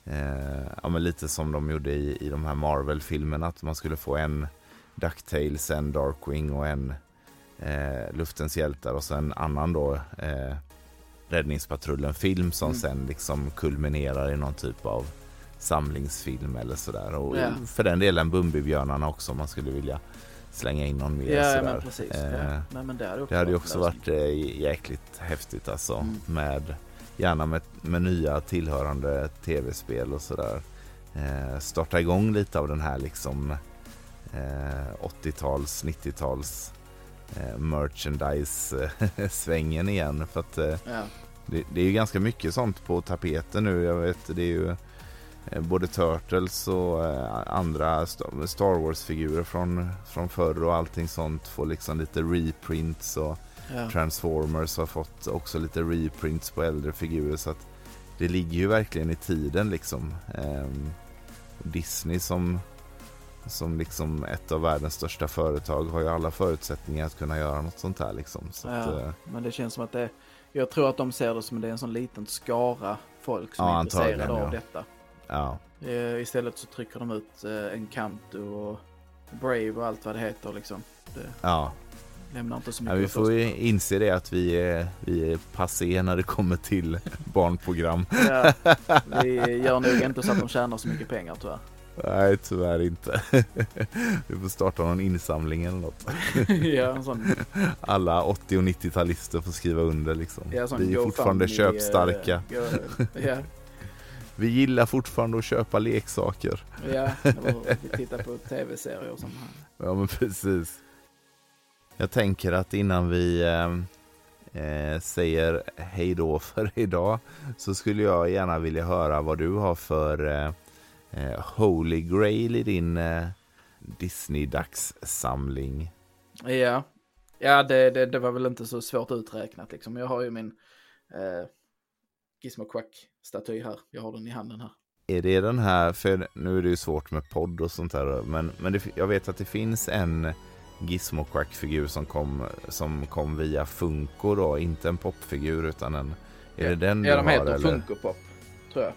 eh, ja men lite som de gjorde i, i de här Marvel-filmerna, att man skulle få en DuckTales, en Darkwing och en eh, Luftens hjältar och så en annan då eh, Räddningspatrullen-film som Mm. sen liksom kulminerar i någon typ av samlingsfilm eller sådär. Och Ja. för den delen Bumbibjörnarna också om man skulle vilja slänga in någon mer Ja, sådär. precis. Eh, ja. Nej, men det det hade ju också varit eh, jäkligt häftigt alltså. Mm. Med, gärna med, med nya tillhörande tv-spel och sådär. Eh, starta igång lite av den här liksom eh, 80-tals, 90-tals eh, merchandise-svängen igen. För att eh, Ja. det, det är ju ganska mycket sånt på tapeten nu. Jag vet, det är ju eh, både Turtles och eh, andra Sta- Star Wars-figurer från, från förr och allting sånt får liksom lite reprints och Ja. Transformers har fått också lite reprints på äldre figurer så att det ligger ju verkligen i tiden liksom. Ehm, Disney som, som liksom ett av världens största företag har ju alla förutsättningar att kunna göra något sånt här liksom. Så att, Ja. eh, Men det känns som att det jag tror att de ser det som att det är en sån liten skara folk som Ja, är intresserade av ja. detta. ja. Eh, Istället så trycker de ut eh, Encanto och Brave och allt vad det heter liksom. Det, Ja, lämnar inte så Ja, mycket vi åt får ju inse det att vi är, vi är passé när det kommer till (laughs) barnprogram. Ja, (laughs) vi gör nog inte så att de tjänar så mycket pengar tyvärr. Nej, tyvärr inte. (laughs) Vi får starta någon insamling eller något. (laughs) ja, sån, (laughs) Alla 80 och 90-talister får skriva under liksom. ja, Vi är fortfarande köpstarka. eh, go- Ja, Vi gillar fortfarande att köpa leksaker. ja, vi tittar på tv-serier som han. Ja men precis. Jag tänker att innan vi eh, eh, säger hej då för idag så skulle jag gärna vilja höra vad du har för eh, eh, Holy Grail i din eh, Disney-dagssamling. Ja, ja det, det, det var väl inte så svårt uträknat liksom. Jag har ju min eh, Gizmo Quack-staty här. Jag har den i handen här. Är det den här, för nu är det ju svårt med podd och sånt där, men, men det, jag vet att det finns en Gizmo Quack-figur som kom, som kom via Funko då, inte en popfigur utan en... Är det den Ja, du de har, heter eller? Funko Pop, tror jag.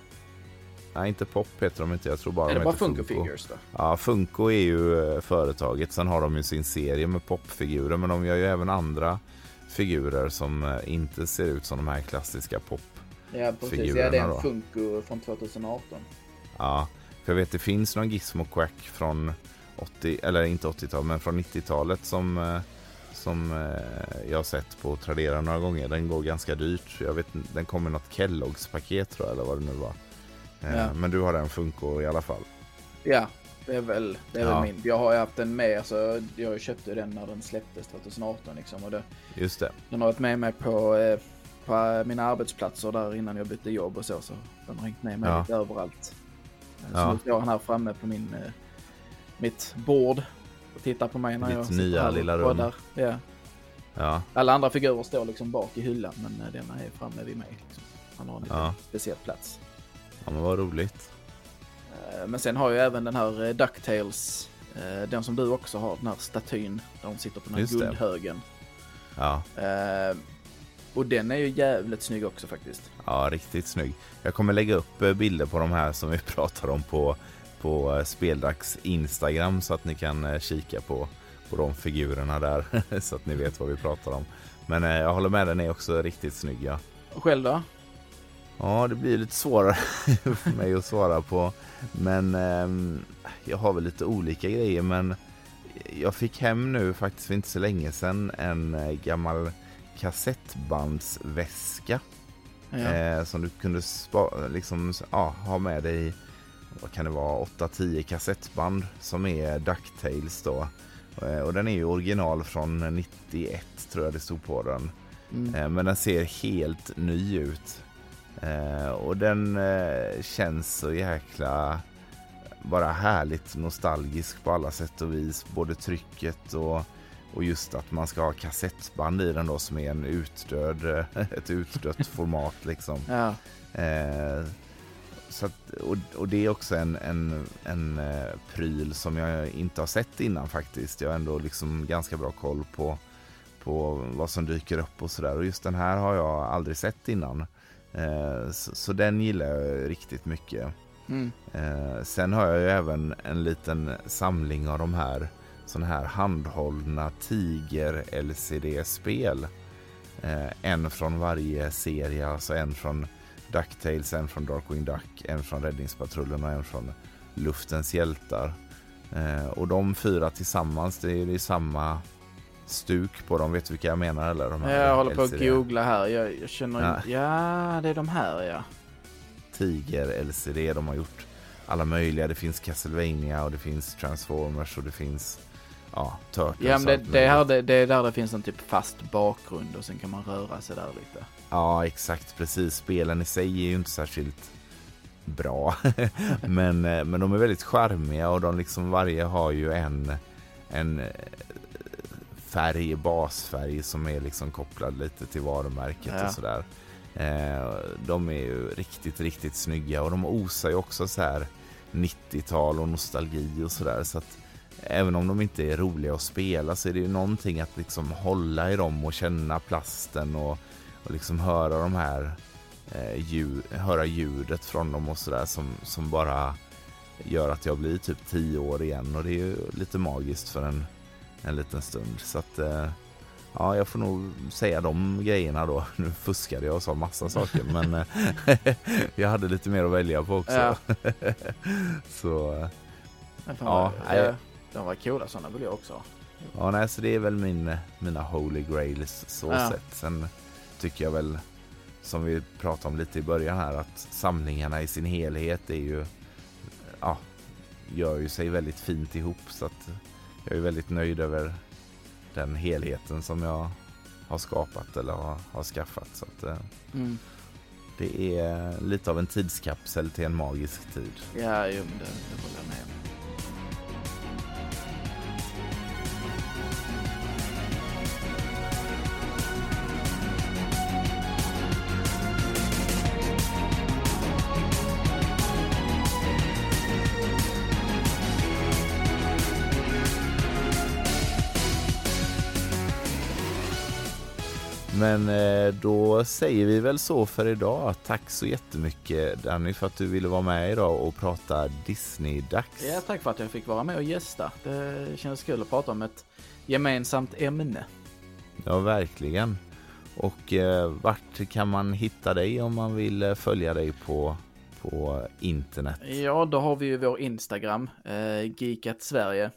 Nej, inte Pop heter de inte. Jag tror bara är de det bara heter Funko Figures då? Ja, Funko är ju eh, företaget. Sen har de ju sin serie med popfigurer, men de gör ju även andra figurer som eh, inte ser ut som de här klassiska pop. Ja, precis. Ja, det är en. Funko från 2018. Ja, för jag vet det finns någon Gizmo Quack från 80, eller inte 80-talet, men från 90-talet som, eh, som jag har sett på Tradera några gånger. Den går ganska dyrt. Jag vet, den kommer i något Kelloggs paket tror jag, eller vad det nu var. Eh, Ja. Men du har den Funko i alla fall. Ja, det är väl, det är Ja. väl min. Jag har ju haft den med, alltså, jag köpte den när den släpptes 2018 liksom. Och det, Just det. den har varit med mig på, eh, på mina arbetsplatser där innan jag bytte jobb och så. Så den har hängt med mig Ja. lite överallt. Eh, Så Ja. nu står han här framme på min, eh, mitt bord och tittar på mig när Ditt jag sitter nya här lilla rum. poddar. Ja. Ja, Alla andra figurer står liksom bak i hyllan men denna är framme vid mig. Liksom. Han har en Ja. speciell plats. Ja men vad roligt. Eh, Men sen har jag även den här eh, Ducktails, eh, den som du också har, den här statyn där hon sitter på den här Just guldhögen. Ja, Och den är ju jävligt snygg också faktiskt. ja, riktigt snygg. Jag kommer lägga upp bilder på de här som vi (laughs) pratar om på, på Speldags Instagram så att ni kan kika på, på de figurerna där (laughs) så att ni vet vad vi pratar om. Men jag håller med, den är också riktigt snygg. Ja, Och själv då? Ja det blir lite svårare (laughs) för mig att svara på. Men ehm, jag har väl lite olika grejer. Men jag fick hem nu faktiskt för inte så länge sedan en eh, gammal kassettbandsväska. Ja. Eh, som du kunde spa, liksom, ja, ha med dig, vad kan det vara, 8-10 kassettband som är Ducktails då. Eh, och den är ju original från 91 tror jag det stod på den. Mm. Eh, men den ser helt ny ut. Eh, och den eh, känns så jäkla bara härligt nostalgisk på alla sätt och vis. Både trycket och, och just att man ska ha kassettband i den då som är en utdöd, eh, ett utdött (laughs) format liksom. Ja. Eh, så att, och, och det är också en, en, en eh, pryl som jag inte har sett innan faktiskt. Jag har ändå liksom ganska bra koll på, på vad som dyker upp och sådär. Och just den här har jag aldrig sett innan. Eh, så, så den gillar jag riktigt mycket. Mm. Eh, sen har jag ju även en liten samling av de här sådana här handhållna Tiger-LCD-spel. Eh, en från varje serie, alltså en från DuckTales, en från Darkwing Duck, en från Räddningspatrullen och en från Luftens hjältar. Och de fyra tillsammans, det är, är samma stuk på dem. Vet du vilka jag menar eller? De här Jag håller på att googla här. Jag, jag känner... Ja. Ja. det är de här ja. Tiger LCD. De har gjort alla möjliga. Det finns Castlevania och det finns Transformers och det finns ja, Turtles. Ja, men det, det, här, det, det är där det finns en typ fast bakgrund och sen kan man röra sig där lite. Ja, exakt. Precis. Spelen i sig är ju inte särskilt bra. (laughs) men, eh, men de är väldigt charmiga och de liksom varje har ju en, en eh, färg, basfärg som är liksom kopplad lite till varumärket Ja. och sådär. Eh, de är ju riktigt, riktigt snygga och de osar ju också så här 90-tal och nostalgi och sådär. Så att även om de inte är roliga att spela så är det ju någonting att liksom hålla i dem och känna plasten och, och liksom höra de här eh, ljud, höra ljudet från dem och sådär som, som bara gör att jag blir typ 10 år igen och det är ju lite magiskt för en, en liten stund. Så att eh, Ja, jag får nog säga de grejerna då. (laughs) Nu fuskade jag och sa massa saker, men eh, (laughs) jag hade lite mer att välja på också. Ja. (laughs) Så eh, Men fan, Ja, ja, de var coola sådana vill jag också. Ja, nej, så det är väl min, mina holy grails så Ja. sett. Sen tycker jag väl, som vi pratade om lite i början här, att samlingarna i sin helhet är ju, ja, gör ju sig väldigt fint ihop. Så att jag är väldigt nöjd över den helheten som jag har skapat eller har, har skaffat. Så att eh, Mm. det är lite av en tidskapsel till en magisk tid. Ja, jo, det, det håller jag med om. Men eh, då säger vi väl så för idag. Tack så jättemycket Danny för att du ville vara med idag och prata Disney-dags. Ja, tack för att jag fick vara med och gästa. Det känns kul att prata om ett gemensamt ämne. Ja, verkligen. Och eh, vart kan man hitta dig om man vill eh, följa dig på, på internet? Ja, då har vi ju vår Instagram, eh, Geekat Sverige.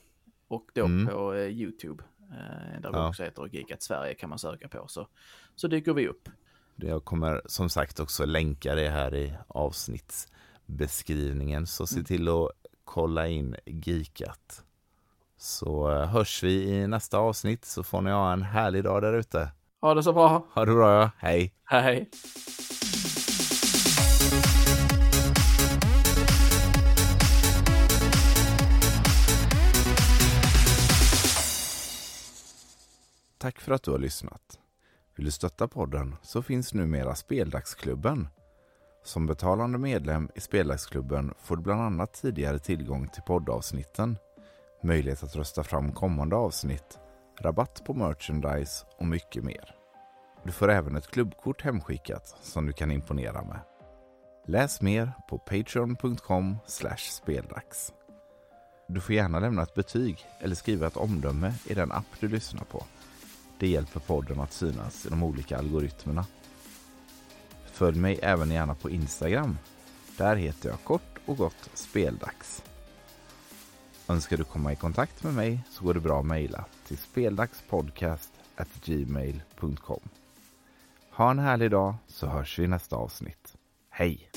Och då Mm. på eh, YouTube, eh, där vi Ja. också heter Geekat Sverige kan man söka på. Så, så dyker vi upp. Jag kommer som sagt också länka det här i avsnittsbeskrivningen. Så se till att kolla in Geekat. Så eh, hörs vi i nästa avsnitt så får ni ha en härlig dag där ute. Ha det så bra. Ha det bra, ja. hej! Hej. Tack för att du har lyssnat. Vill du stötta podden så finns numera Speldagsklubben. Som betalande medlem i Speldagsklubben får du bland annat tidigare tillgång till poddavsnitten, möjlighet att rösta fram kommande avsnitt, rabatt på merchandise och mycket mer. Du får även ett klubbkort hemskickat som du kan imponera med. Läs mer på patreon.com speldags. Du får gärna lämna ett betyg eller skriva ett omdöme i den app du lyssnar på. Det hjälper podden att synas i de olika algoritmerna. Följ mig även gärna på Instagram. Där heter jag kort och gott Speldags. Önskar du komma i kontakt med mig så går det bra att mejla till speldagspodcast@gmail.com. Ha en härlig dag så hörs vi i nästa avsnitt. Hej!